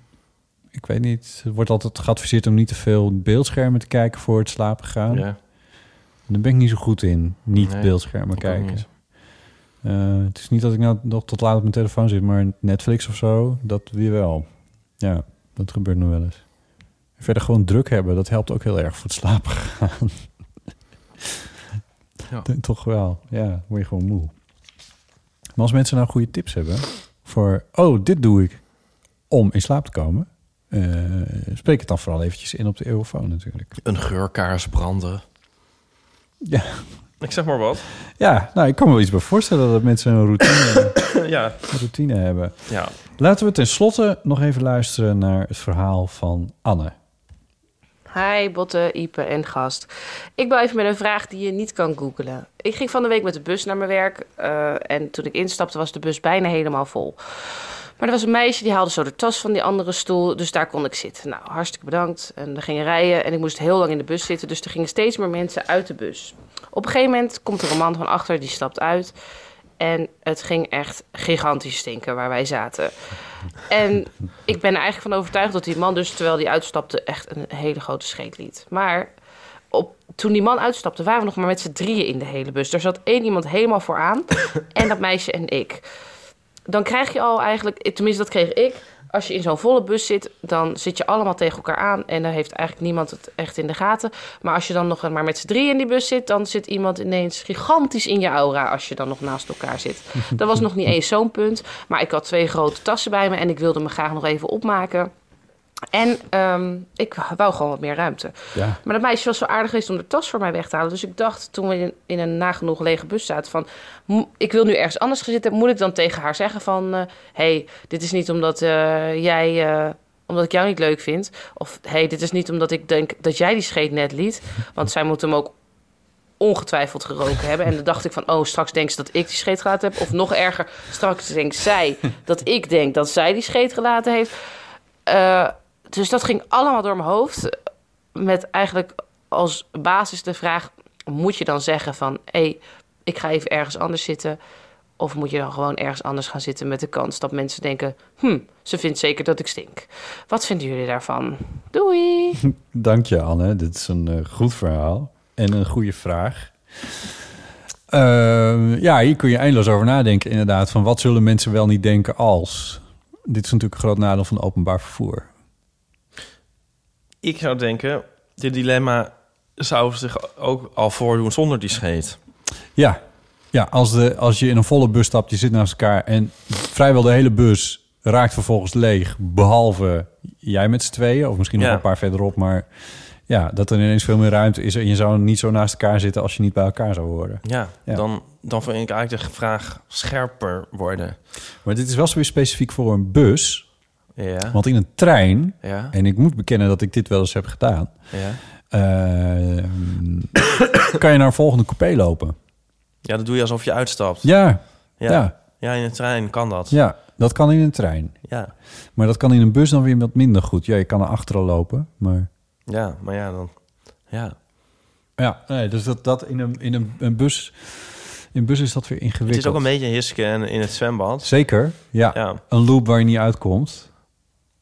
Ik weet niet, het wordt altijd geadviseerd om niet te veel beeldschermen te kijken voor het slapen gaan. Ja. Daar ben ik niet zo goed in. Niet Nee, beeldschermen kijken. Eh, het is niet dat ik nou nog tot laat op mijn telefoon zit, maar Netflix of zo, dat weer wel. Ja, dat gebeurt nog wel eens. Verder gewoon druk hebben, dat helpt ook heel erg voor het slapen gaan. Ja. Toch wel, ja, word je gewoon moe. Maar als mensen nou goede tips hebben voor, oh, dit doe ik om in slaap te komen, eh, spreek het dan vooral eventjes in op de eeuwfoon natuurlijk. Een geurkaars branden. Ja. Ik zeg maar wat. Ja, nou, ik kan me wel iets bij voorstellen dat mensen een routine, ja. een routine hebben. ja. Laten we tenslotte nog even luisteren naar het verhaal van Anne. Hi Botte, Ipe en gast. Ik bel even met een vraag die je niet kan googlen. Ik ging van de week met de bus naar mijn werk eh, en toen ik instapte was de bus bijna helemaal vol. Maar er was een meisje die haalde zo de tas van die andere stoel, dus daar kon ik zitten. Nou, hartstikke bedankt. En we gingen rijden en ik moest heel lang in de bus zitten, dus er gingen steeds meer mensen uit de bus. Op een gegeven moment komt er een man van achter, die stapt uit. En het ging echt gigantisch stinken waar wij zaten. En ik ben er eigenlijk van overtuigd dat die man dus, terwijl die uitstapte, echt een hele grote scheet liet. Maar op, toen die man uitstapte, waren we nog maar met z'n drieën in de hele bus. Er zat één iemand helemaal vooraan en dat meisje en ik. Dan krijg je al eigenlijk, tenminste dat kreeg ik... Als je in zo'n volle bus zit, dan zit je allemaal tegen elkaar aan... en dan heeft eigenlijk niemand het echt in de gaten. Maar als je dan nog maar met z'n drieën in die bus zit... dan zit iemand ineens gigantisch in je aura als je dan nog naast elkaar zit. Dat was nog niet eens zo'n punt. Maar ik had twee grote tassen bij me en ik wilde me graag nog even opmaken. En ehm, ik wou gewoon wat meer ruimte. Ja. Maar dat meisje was zo aardig geweest om de tas voor mij weg te halen. Dus ik dacht toen we in, in een nagenoeg lege bus zaten van... ik wil nu ergens anders gaan zitten. Moet ik dan tegen haar zeggen van... Hé, hey, dit is niet omdat eh, jij... eh, omdat ik jou niet leuk vind. Of hey, dit is niet omdat ik denk dat jij die scheet net liet. Want zij moet hem ook ongetwijfeld geroken hebben. En dan dacht ik van, oh, straks denkt ze dat ik die scheet gelaten heb. Of nog erger, straks denkt zij dat ik denk dat zij die scheet gelaten heeft. Eh, dus dat ging allemaal door mijn hoofd. Met eigenlijk als basis de vraag, moet je dan zeggen van... hé, hey, ik ga even ergens anders zitten... Of moet je dan gewoon ergens anders gaan zitten met de kans dat mensen denken... hm, ze vindt zeker dat ik stink. Wat vinden jullie daarvan? Doei! Dank je, Anne. Dit is een eh, goed verhaal en een goede vraag. Eh, ja, hier kun je eindeloos over nadenken, inderdaad. Van wat zullen mensen wel niet denken als? Dit is natuurlijk een groot nadeel van openbaar vervoer. Ik zou denken, dit dilemma zou zich ook al voordoen zonder die scheet. Ja, ja als, de, als je in een volle bus stapt, je zit naast elkaar... en vrijwel de hele bus raakt vervolgens leeg... behalve jij met z'n tweeën, of misschien nog Ja. een paar verderop... maar ja, dat er ineens veel meer ruimte is... en je zou niet zo naast elkaar zitten als je niet bij elkaar zou horen. Ja, Ja. Dan, dan vind ik eigenlijk de vraag scherper worden. Maar dit is wel zo weer specifiek voor een bus... Ja. Want in een trein, Ja. en ik moet bekennen dat ik dit wel eens heb gedaan, Ja. eh, kan je naar een volgende coupé lopen. ja, dat doe je alsof je uitstapt. Ja, Ja, ja. in een trein kan dat. ja, dat kan in een trein. Ja. Maar dat kan in een bus dan weer wat minder goed. Ja, je kan naar achteren lopen, maar... Ja, maar ja, dan... Ja. Ja, nee, dus dat, dat in, een, in een, een bus... In bus is dat weer ingewikkeld. Het is ook een beetje hiske in, in het zwembad. Zeker, ja. Ja. Een loop waar je niet uitkomt.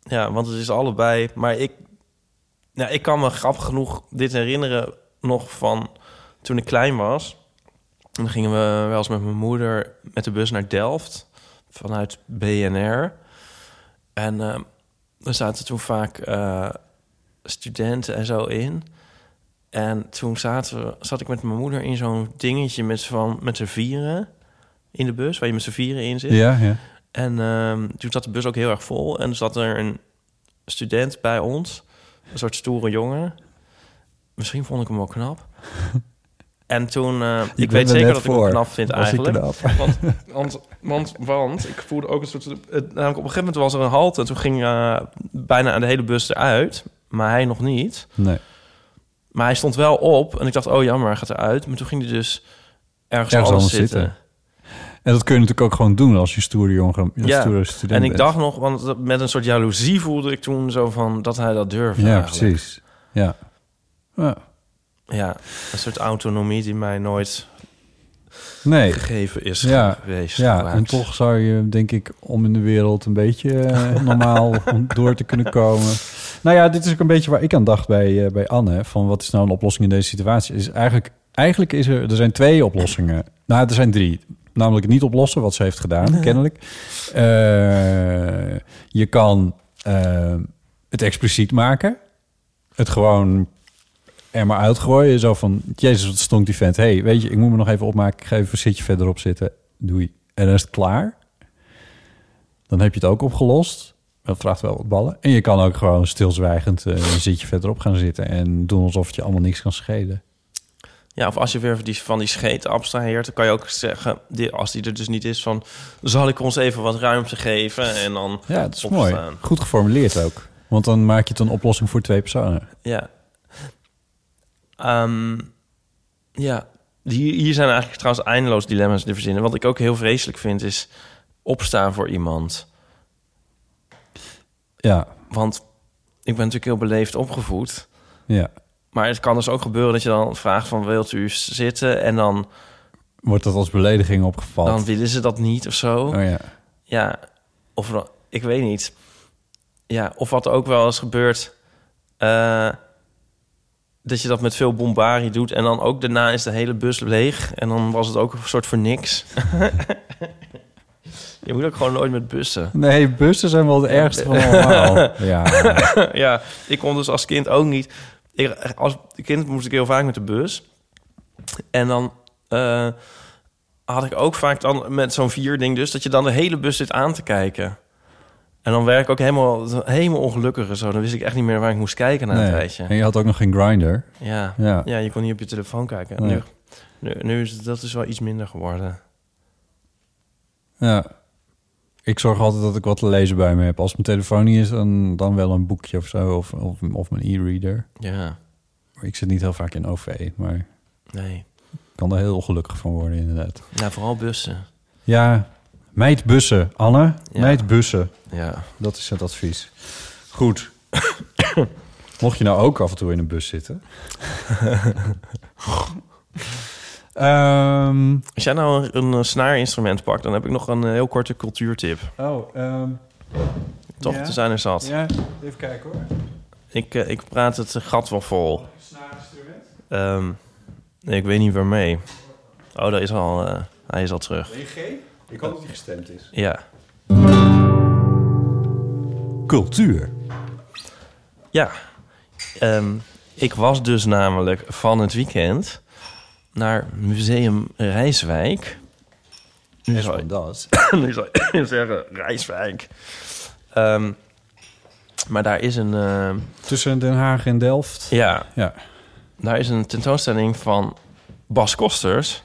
Ja, want het is allebei. Maar ik, nou, ik kan me grappig genoeg dit herinneren nog van toen ik klein was. Dan gingen we wel eens met mijn moeder met de bus naar Delft vanuit BNR. En er zaten toen vaak eh, studenten en zo in. En toen zaten zat ik met mijn moeder in zo'n dingetje met, van, met z'n vieren in de bus, waar je met z'n vieren in zit. Ja, ja. En ehm, toen zat de bus ook heel erg vol. En er zat er een student bij ons. Een soort stoere jongen. Misschien vond ik hem wel knap. En toen... eh, ik weet er zeker dat ik hem knap vind Was eigenlijk. Want, want, want, want ik voelde ook een soort... Het, namelijk op een gegeven moment was er een halte. En toen ging eh, bijna de hele bus eruit. Maar hij nog niet. Nee. Maar hij stond wel op. En ik dacht, oh jammer, hij gaat eruit. Maar toen ging hij dus ergens, Ergens anders anders zitten. zitten. En dat kun je natuurlijk ook gewoon doen als je stoere jongen, Ja, stoere student en ik dacht nog, want met een soort jaloezie voelde ik toen zo van dat hij dat durfde. Ja, eigenlijk. precies. Ja. ja. Ja, een soort autonomie die mij nooit Nee. gegeven is ja. geweest. Ja, en toch zou je, denk ik, om in de wereld een beetje eh, normaal door te kunnen komen. Nou ja, dit is ook een beetje waar ik aan dacht bij, eh, bij Anne. Van wat is nou een oplossing in deze situatie? Is eigenlijk, eigenlijk is er, er zijn twee oplossingen. Nou, er zijn drie. Namelijk niet oplossen, wat ze heeft gedaan, kennelijk. Eh, je kan eh, het expliciet maken. Het gewoon er maar uitgooien. Zo van, jezus, wat stonk die vent. hey, weet je, ik moet me nog even opmaken. Ik ga even een zitje verderop zitten. Doei. En dan is het klaar. Dan heb je het ook opgelost. Dat vraagt wel wat ballen. En je kan ook gewoon stilzwijgend eh, een zitje verderop gaan zitten... en doen alsof het je allemaal niks kan schelen. Ja, of als je weer die, van die scheet abstraheert, dan kan je ook zeggen, die, als die er dus niet is, van zal ik ons even wat ruimte geven en dan Ja, dat is opstaan. mooi. Goed geformuleerd ook. Want dan maak je het een oplossing voor twee personen. Ja. Ehm, ja, hier, hier zijn eigenlijk trouwens eindeloos dilemma's te verzinnen. Wat ik ook heel vreselijk vind, is opstaan voor iemand. Ja. Want ik ben natuurlijk heel beleefd opgevoed. Ja. Maar het kan dus ook gebeuren dat je dan vraagt van... wilt u zitten? En dan, Wordt dat als belediging opgevat? dan willen ze dat niet of zo. Oh ja. Ja, of ik weet niet. Ja, of wat ook wel eens gebeurt... eh, dat je dat met veel bombarie doet... en dan ook daarna is de hele bus leeg... en dan was het ook een soort voor niks. je moet ook gewoon nooit met bussen. Nee, bussen zijn wel de ergste van allemaal. Ja. ja, ik kon dus als kind ook niet. Ik, als kind moest ik heel vaak met de bus. En dan eh, had ik ook vaak dan met zo'n vierding dus... dat je dan de hele bus zit aan te kijken. En dan werd ik ook helemaal, helemaal ongelukkig en zo. Dan wist ik echt niet meer waar ik moest kijken na een Nee. tijdje. En je had ook nog geen grinder. Ja. Ja. Ja. je kon niet op je telefoon kijken. Nee. Nu, nu, nu is het, dat is wel iets minder geworden. Ja. Ik zorg altijd dat ik wat te lezen bij me heb. Als mijn telefoon niet is, dan, dan wel een boekje of zo. Of, of, of mijn e-reader. Ja. Maar Ik zit niet heel vaak in OV, maar Nee. ik kan er heel ongelukkig van worden inderdaad. Ja, vooral bussen. Ja, meidbussen, Anne. Ja. Meidbussen. Ja. Dat is het advies. Goed. Mocht je nou ook af en toe in een bus zitten. Ehm, Als jij nou een, een eh, snaarinstrument pakt, dan heb ik nog een eh, heel korte cultuurtip. oh, ehm, Toch, ja. te zijn er zat. Ja, even kijken hoor. Ik, eh, ik praat het gat wel vol. Ehm, nee, ik weet niet waarmee. Oh, daar is al, eh, hij is al terug. G? Ik hoop dat hij gestemd is. Ja. Cultuur. Ja. Ehm, ik was dus namelijk van het weekend naar Museum Rijswijk. Nu zou nu zou je zeggen Rijswijk. Ehm, maar daar is een... eh, Tussen Den Haag en Delft. ja, Ja. daar is een tentoonstelling van Bas Kosters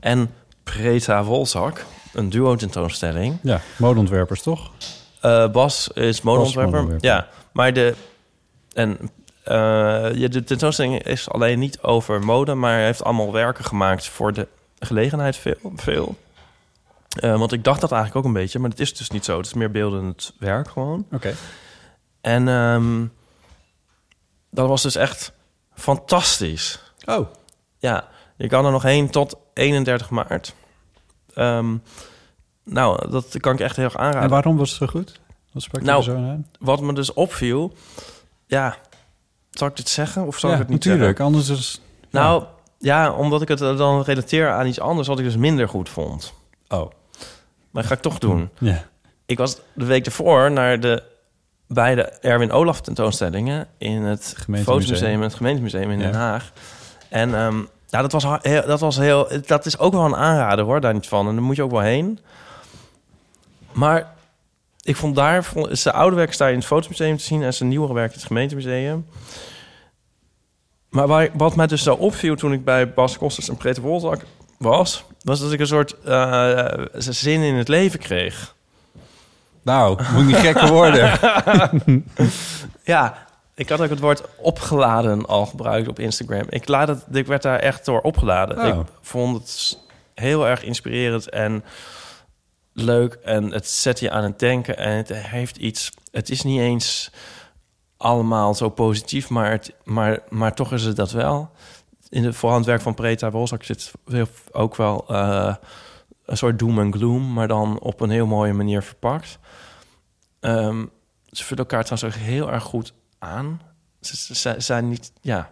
en Preta Wolzak. Een duo-tentoonstelling. Ja, modeontwerpers toch? Eh, Bas is modeontwerper. Ja, maar de... En ja, de tentoonstelling is alleen niet over mode... maar hij heeft allemaal werken gemaakt voor de gelegenheid veel. veel. Eh, want ik dacht dat eigenlijk ook een beetje... maar het is dus niet zo. Het is meer beeldend werk gewoon. Oké. En ehm, dat was dus echt fantastisch. Oh. Ja, je kan er nog heen tot 31 maart. Ehm, nou, dat kan ik echt heel erg aanraden. En waarom was het zo goed? Wat sprak je Nou, er zo aan? Wat me dus opviel... Ja, zal ik dit zeggen of zal ja, ik het niet natuurlijk. zeggen? Anders is... Nou, ja. omdat ik het dan relateer aan iets anders... wat ik dus minder goed vond. Oh. Maar dat ga ik toch doen. Ja. Ik was de week ervoor naar de beide Erwin Olaf tentoonstellingen... in het. Fotomuseum en het gemeentemuseum in. Den Haag. En ehm, ja, dat was, heel, dat was heel... Dat is ook wel een aanrader, hoor, daar niet van. En daar moet je ook wel heen. Maar ik vond daar... Vond, de oude werk daar in het Fotomuseum te zien... en zijn nieuwere werk in het gemeentemuseum. Maar waar, wat mij dus zo opviel toen ik bij Bas Kosters en Preter Wolzak was... was dat ik een soort eh, zin in het leven kreeg. Nou, moet niet gekker worden. ja, ik had ook het woord opgeladen al gebruikt op Instagram. Ik, laat het, ik werd daar echt door opgeladen. Oh. Ik vond het heel erg inspirerend en leuk. En het zet je aan het denken. En het heeft iets... Het is niet eens allemaal zo positief, maar, maar, maar toch is het dat wel. In het voorhandwerk van Preta Wolzak zit ook wel eh, een soort doom en gloom... maar dan op een heel mooie manier verpakt. Ehm, ze vullen elkaar trouwens ook heel erg goed aan. Ze, ze- ze zijn niet, ja...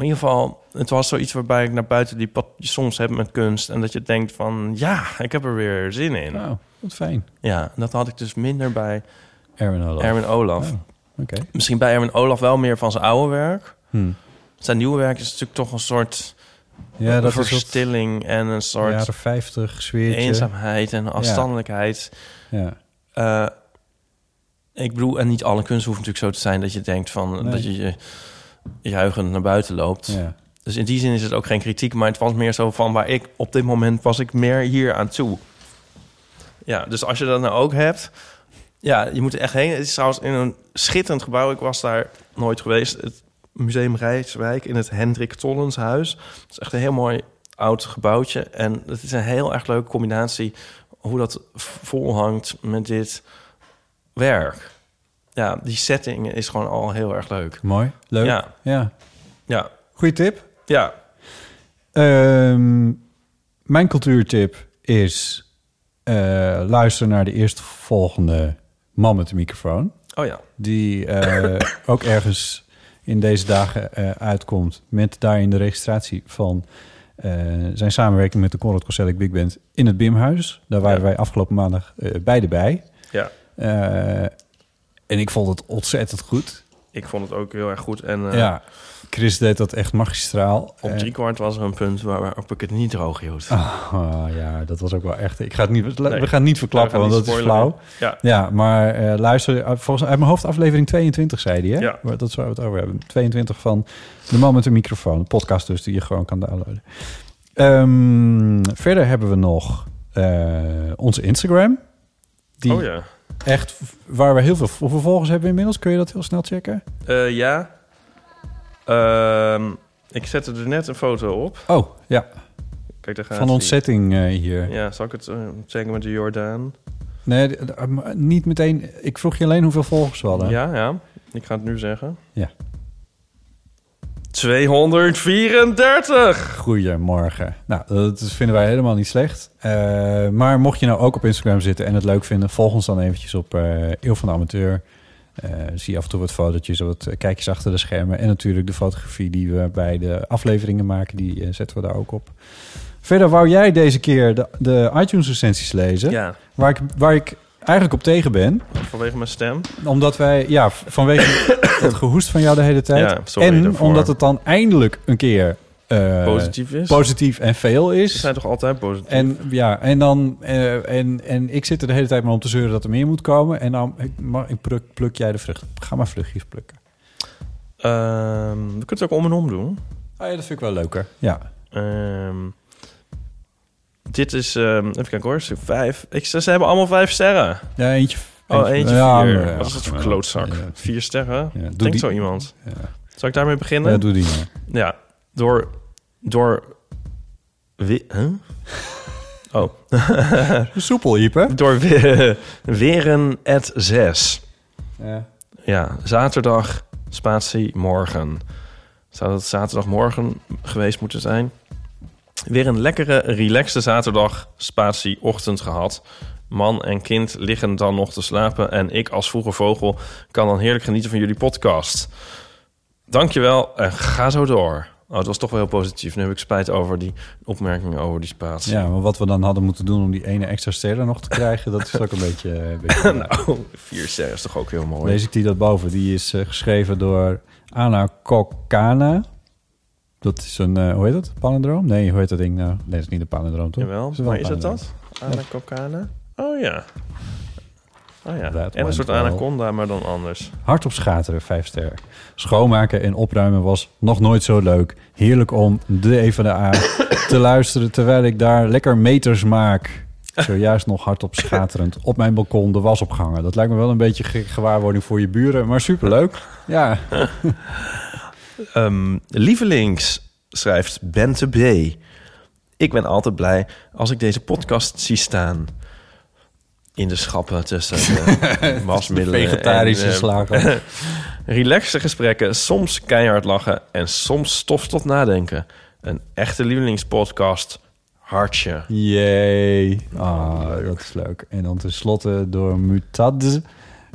In ieder geval, het was zoiets waarbij ik naar buiten die wat je soms hebt met kunst... en dat je denkt van, ja, ik heb er weer zin in. Nou, wat fijn. Ja, en dat had ik dus minder bij Erwin Olaf. Erwin Olaf. Oh. Misschien bij Erwin Olaf wel meer van zijn oude werk. Hm. Zijn nieuwe werk is natuurlijk toch een soort Ja, dat verstilling en een soort jaren 50 sfeertje. eenzaamheid en afstandelijkheid. Ja. Eh, ik bedoel, en niet alle kunst hoeft natuurlijk zo te zijn dat je denkt van Nee. dat je je juichend naar buiten loopt. Ja. Dus in die zin is het ook geen kritiek, maar het was meer zo van waar ik op dit moment was ik meer hier aan toe. Ja, dus als je dat nou ook hebt, ja, je moet er echt heen. Het is trouwens in een schitterend gebouw. Ik was daar nooit geweest. Het Museum Rijswijk in het Hendrik Tollenshuis. Het is echt een heel mooi oud gebouwtje. En het is een heel erg leuke combinatie hoe dat vol hangt met dit werk. Ja, die setting is gewoon al heel erg leuk. Mooi. Leuk. Ja. Ja. Ja. Goeie tip. Ja. Ehm, mijn cultuurtip is... eh, luister naar de eerstvolgende man met de microfoon. Oh ja. Die eh, ook ergens in deze dagen eh, uitkomt... met daarin de registratie van zijn samenwerking met de Conrad Koselleck Big Band... in het Bimhuis. Daar waren Ja. wij afgelopen maandag beide bij. Ja. En ik vond het ontzettend goed. ik vond het ook heel erg goed. En eh, ja, Chris deed dat echt magistraal. op Eh, driekwart was er een punt waar, waarop ik het niet droog hield. Ah, ja, dat was ook wel echt. Ik ga het niet, we gaan niet verklappen, Ja, want dat is flauw. Ja. maar eh, luister, eh, volgens uit mijn hoofd aflevering 22 zei hij, hè? Ja. Dat waar we het over hebben. 22 van De Man met de Microfoon. Een podcast dus die je gewoon kan downloaden. Ehm, verder hebben we nog onze Instagram. Die Oh ja. Echt, waar we heel veel hoeveel volgers hebben inmiddels. Kun je dat heel snel checken? Eh, ja. Ehm, ik zette er net een foto op. Oh, ja. Kijk, daar gaat Van ontzetting eh, hier. Ja, zal ik het eh, zeggen met de Jordaan? Nee, d- d- maar niet meteen. Ik vroeg je alleen hoeveel volgers we hadden. Ja, ja. Ik ga het nu zeggen. Ja. 234! Goedemorgen. Nou, dat vinden wij helemaal niet slecht. Eh, maar mocht je nou ook op Instagram zitten en het leuk vinden... volg ons dan eventjes op Eeuw van de Amateur. Eh, zie af en toe wat fotootjes, wat kijkjes achter de schermen. En natuurlijk de fotografie die we bij de afleveringen maken... die zetten we daar ook op. Verder wou jij deze keer de, de iTunes-recensies lezen... Ja. Waar, ik, waar ik eigenlijk op tegen ben. Vanwege mijn stem. Omdat wij, ja, vanwege het gehoest van jou de hele tijd. Ja, sorry en daarvoor. omdat het dan eindelijk een keer eh, Positief is. positief en veel is. Ze zijn toch altijd positief? En ja, en dan eh, en, en ik zit er de hele tijd maar om te zeuren dat er meer moet komen. En dan ik, mag, ik pluk, pluk jij de vrucht. Ga maar vruchtjes plukken. Ehm, we kunnen het ook om en om doen. Oh ja, dat vind ik wel leuker. Ja. Ehm, dit is, ehm, even kijken hoor, ze vijf. Ik, ze, ze hebben allemaal vijf sterren. Ja, eentje. Oh, eentje ja, vier. maar ja, Wat is dat voor klootzak? ja. Vier sterren? Denkt die- zo iemand? Ja. Zal ik daarmee beginnen? Ja, doe die maar. Ja, door... Door... Huh? Oh. Soepel, Ipe. Door we- Weren at 6. Ja. Ja, zaterdag, spatie, morgen. Zou dat zaterdagmorgen geweest moeten zijn? Weer een lekkere, relaxte zaterdag, spatie, ochtend gehad. Man en kind liggen dan nog te slapen... en ik als vroege vogel kan dan heerlijk genieten van jullie podcast. Dankjewel en ga zo door. Oh, het was toch wel heel positief. Nu heb ik spijt over die opmerkingen over die spatie. Ja, maar wat we dan hadden moeten doen om die ene extra ster er nog te krijgen, dat is ook een beetje. Een beetje nou, vier sterren is toch ook heel mooi. Lees ik die dat boven? Die is eh, geschreven door Anna Kokana. Dat is een, eh, hoe heet dat? Palindroom? Nee, hoe heet dat ding nou? Nee, dat is niet een palindroom, toch? Jawel, wel maar is het palindroom. dat? Anacocana? Oh ja. Oh ja, That en een soort well. anaconda, maar dan anders. Hard op schateren, vijf sterren. Schoonmaken en opruimen was nog nooit zo leuk. Heerlijk om de E van de A te luisteren terwijl ik daar lekker meters maak. Zojuist nog hardop schaterend op mijn balkon de was opgehangen. Dat lijkt me wel een beetje ge- gewaarwording voor je buren, maar superleuk. Ja. Ehm, lievelings, schrijft Bente B. Ik ben altijd blij als ik deze podcast zie staan. In de schappen tussen de wasmiddelen. vegetarische en, eh, slager. relaxe gesprekken, soms keihard lachen en soms stof tot nadenken. Een echte lievelingspodcast. Hartje. Jee. Ah, dat is leuk. En dan tenslotte door Mutad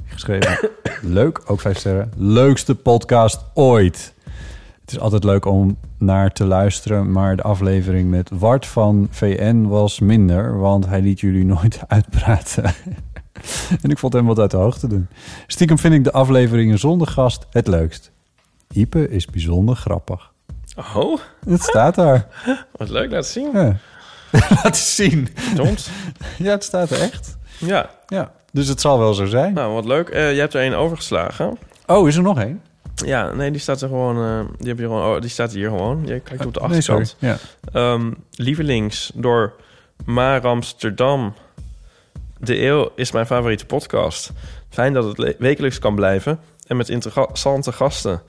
geschreven. leuk, ook vijf sterren. Leukste podcast ooit. Het is altijd leuk om naar te luisteren, maar de aflevering met Wart van VN was minder, want hij liet jullie nooit uitpraten. en ik vond hem wat uit de hoogte doen. Stiekem vind ik de afleveringen zonder gast het leukst. Ipe is bijzonder grappig. Oh, Het staat daar. wat leuk, laat zien. Ja. Laat zien. Verdomd. Ja, het staat er echt. Ja. Ja, dus het zal wel zo zijn. Nou, wat leuk. Eh, je hebt er één overgeslagen. Oh, is er nog één? Ja, nee, die staat er gewoon. eh, die, heb je gewoon oh, die staat hier gewoon. Je kijkt op de Nee, sorry. achterkant. Ja. Ehm, lievelings door Maar Amsterdam. De Eeuw is mijn favoriete podcast. Fijn dat het wekelijks kan blijven en met interessante gasten.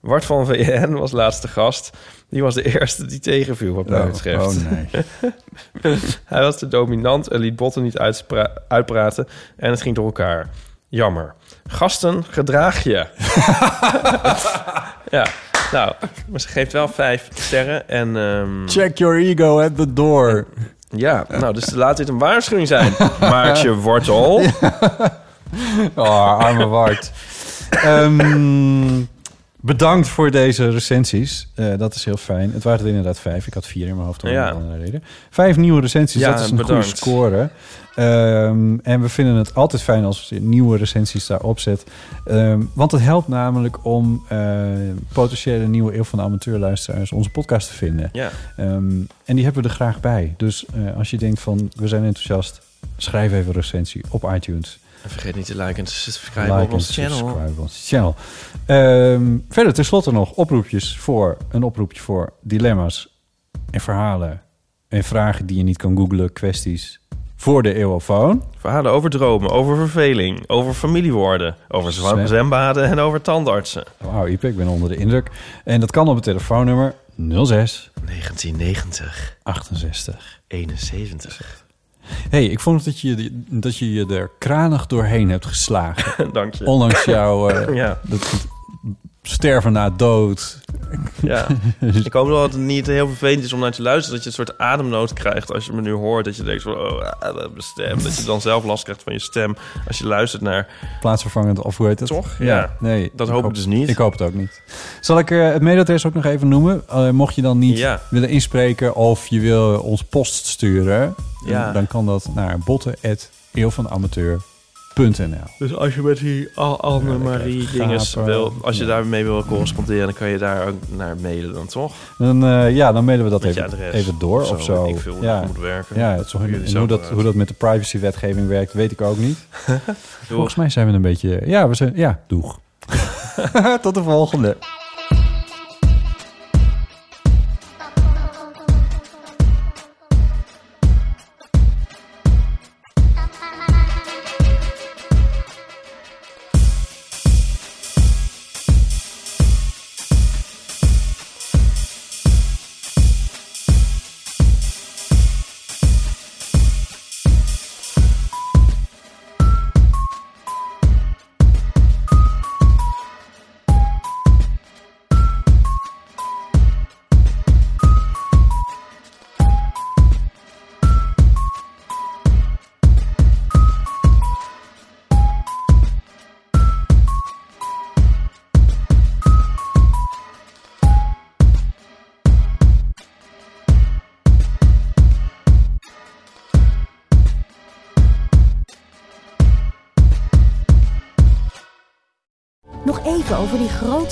Wart van VN was laatste gast. Die was de eerste die tegenviel, wat mij Oh, betreft. oh, nee. Hij was te dominant en liet Botten niet uitpraten. En het ging door elkaar. Jammer. Gasten, gedraag je. ja, nou, maar ze geeft wel vijf sterren. En ehm, Check your ego at the door. ja, nou, dus laat dit een waarschuwing zijn. Maartje Wortel. Oh, arme Wart. Ehm, bedankt voor deze recensies. Eh, dat is heel fijn. Het waren er inderdaad vijf. Ik had vier in mijn hoofd om Ja. een andere reden. Vijf nieuwe recensies, Ja, dat is een bedankt. goede score. Ehm, en we vinden het altijd fijn als je nieuwe recensies daarop zet. Ehm, want het helpt namelijk om eh, potentiële nieuwe eeuw van de amateurluisteraars onze podcast te vinden. Ja. Ehm, en die hebben we er graag bij. Dus eh, als je denkt van, we zijn enthousiast... schrijf even een recensie op iTunes. En vergeet niet te liken en te subscriben Like op ons channel. subscribe op ons channel. Ehm, verder, tenslotte nog oproepjes voor... een oproepje voor dilemma's en verhalen... en vragen die je niet kan googlen, kwesties... voor de eeuwofoon. Verhalen over dromen, over verveling, over familiewoorden, over Zwem- zwembaden en over tandartsen. Wauw, Ipe, ik ben onder de indruk. En dat kan op het telefoonnummer 06 1990 68 71. Hey, ik vond dat je, dat je je er kranig doorheen hebt geslagen. Dank je. Ondanks jouw eh, Ja. dat, sterven na dood. Ja, ik hoop wel dat het niet heel vervelend is om naar te luisteren. Dat je een soort ademnood krijgt als je me nu hoort. Dat je denkt van, oh, ah, mijn stem. Dat je dan zelf last krijgt van je stem als je luistert naar... Plaatsvervangend, of hoe heet het? Toch? Ja. nee. Dat hoop ik dus niet. Ik hoop het ook niet. Zal ik eh, het mailadres ook nog even noemen? Eh, mocht je dan niet Ja. willen inspreken of je wil ons post sturen... Ja. dan, dan kan dat naar botten.eeuwvanamateur.nl Dus als je met die Anne-Marie lekker dinges wil... Als je Ja. daarmee wil corresponderen, dan kan je daar ook naar mailen dan, toch? Dan, eh, ja, dan mailen we dat even, adres even door of zo, zo. ik veel ja. dat moet werken. Ja, het is, Hoe dat, hoe dat met de privacywetgeving werkt, weet ik ook niet. Volgens mij zijn we een beetje... Ja, we zijn... Ja, doeg. Tot de volgende.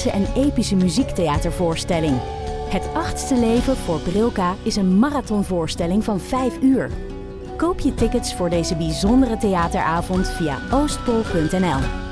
En epische muziektheatervoorstelling. Het achtste leven voor Brilka is een marathonvoorstelling van 5 uur. Koop je tickets voor deze bijzondere theateravond via oostpol.nl.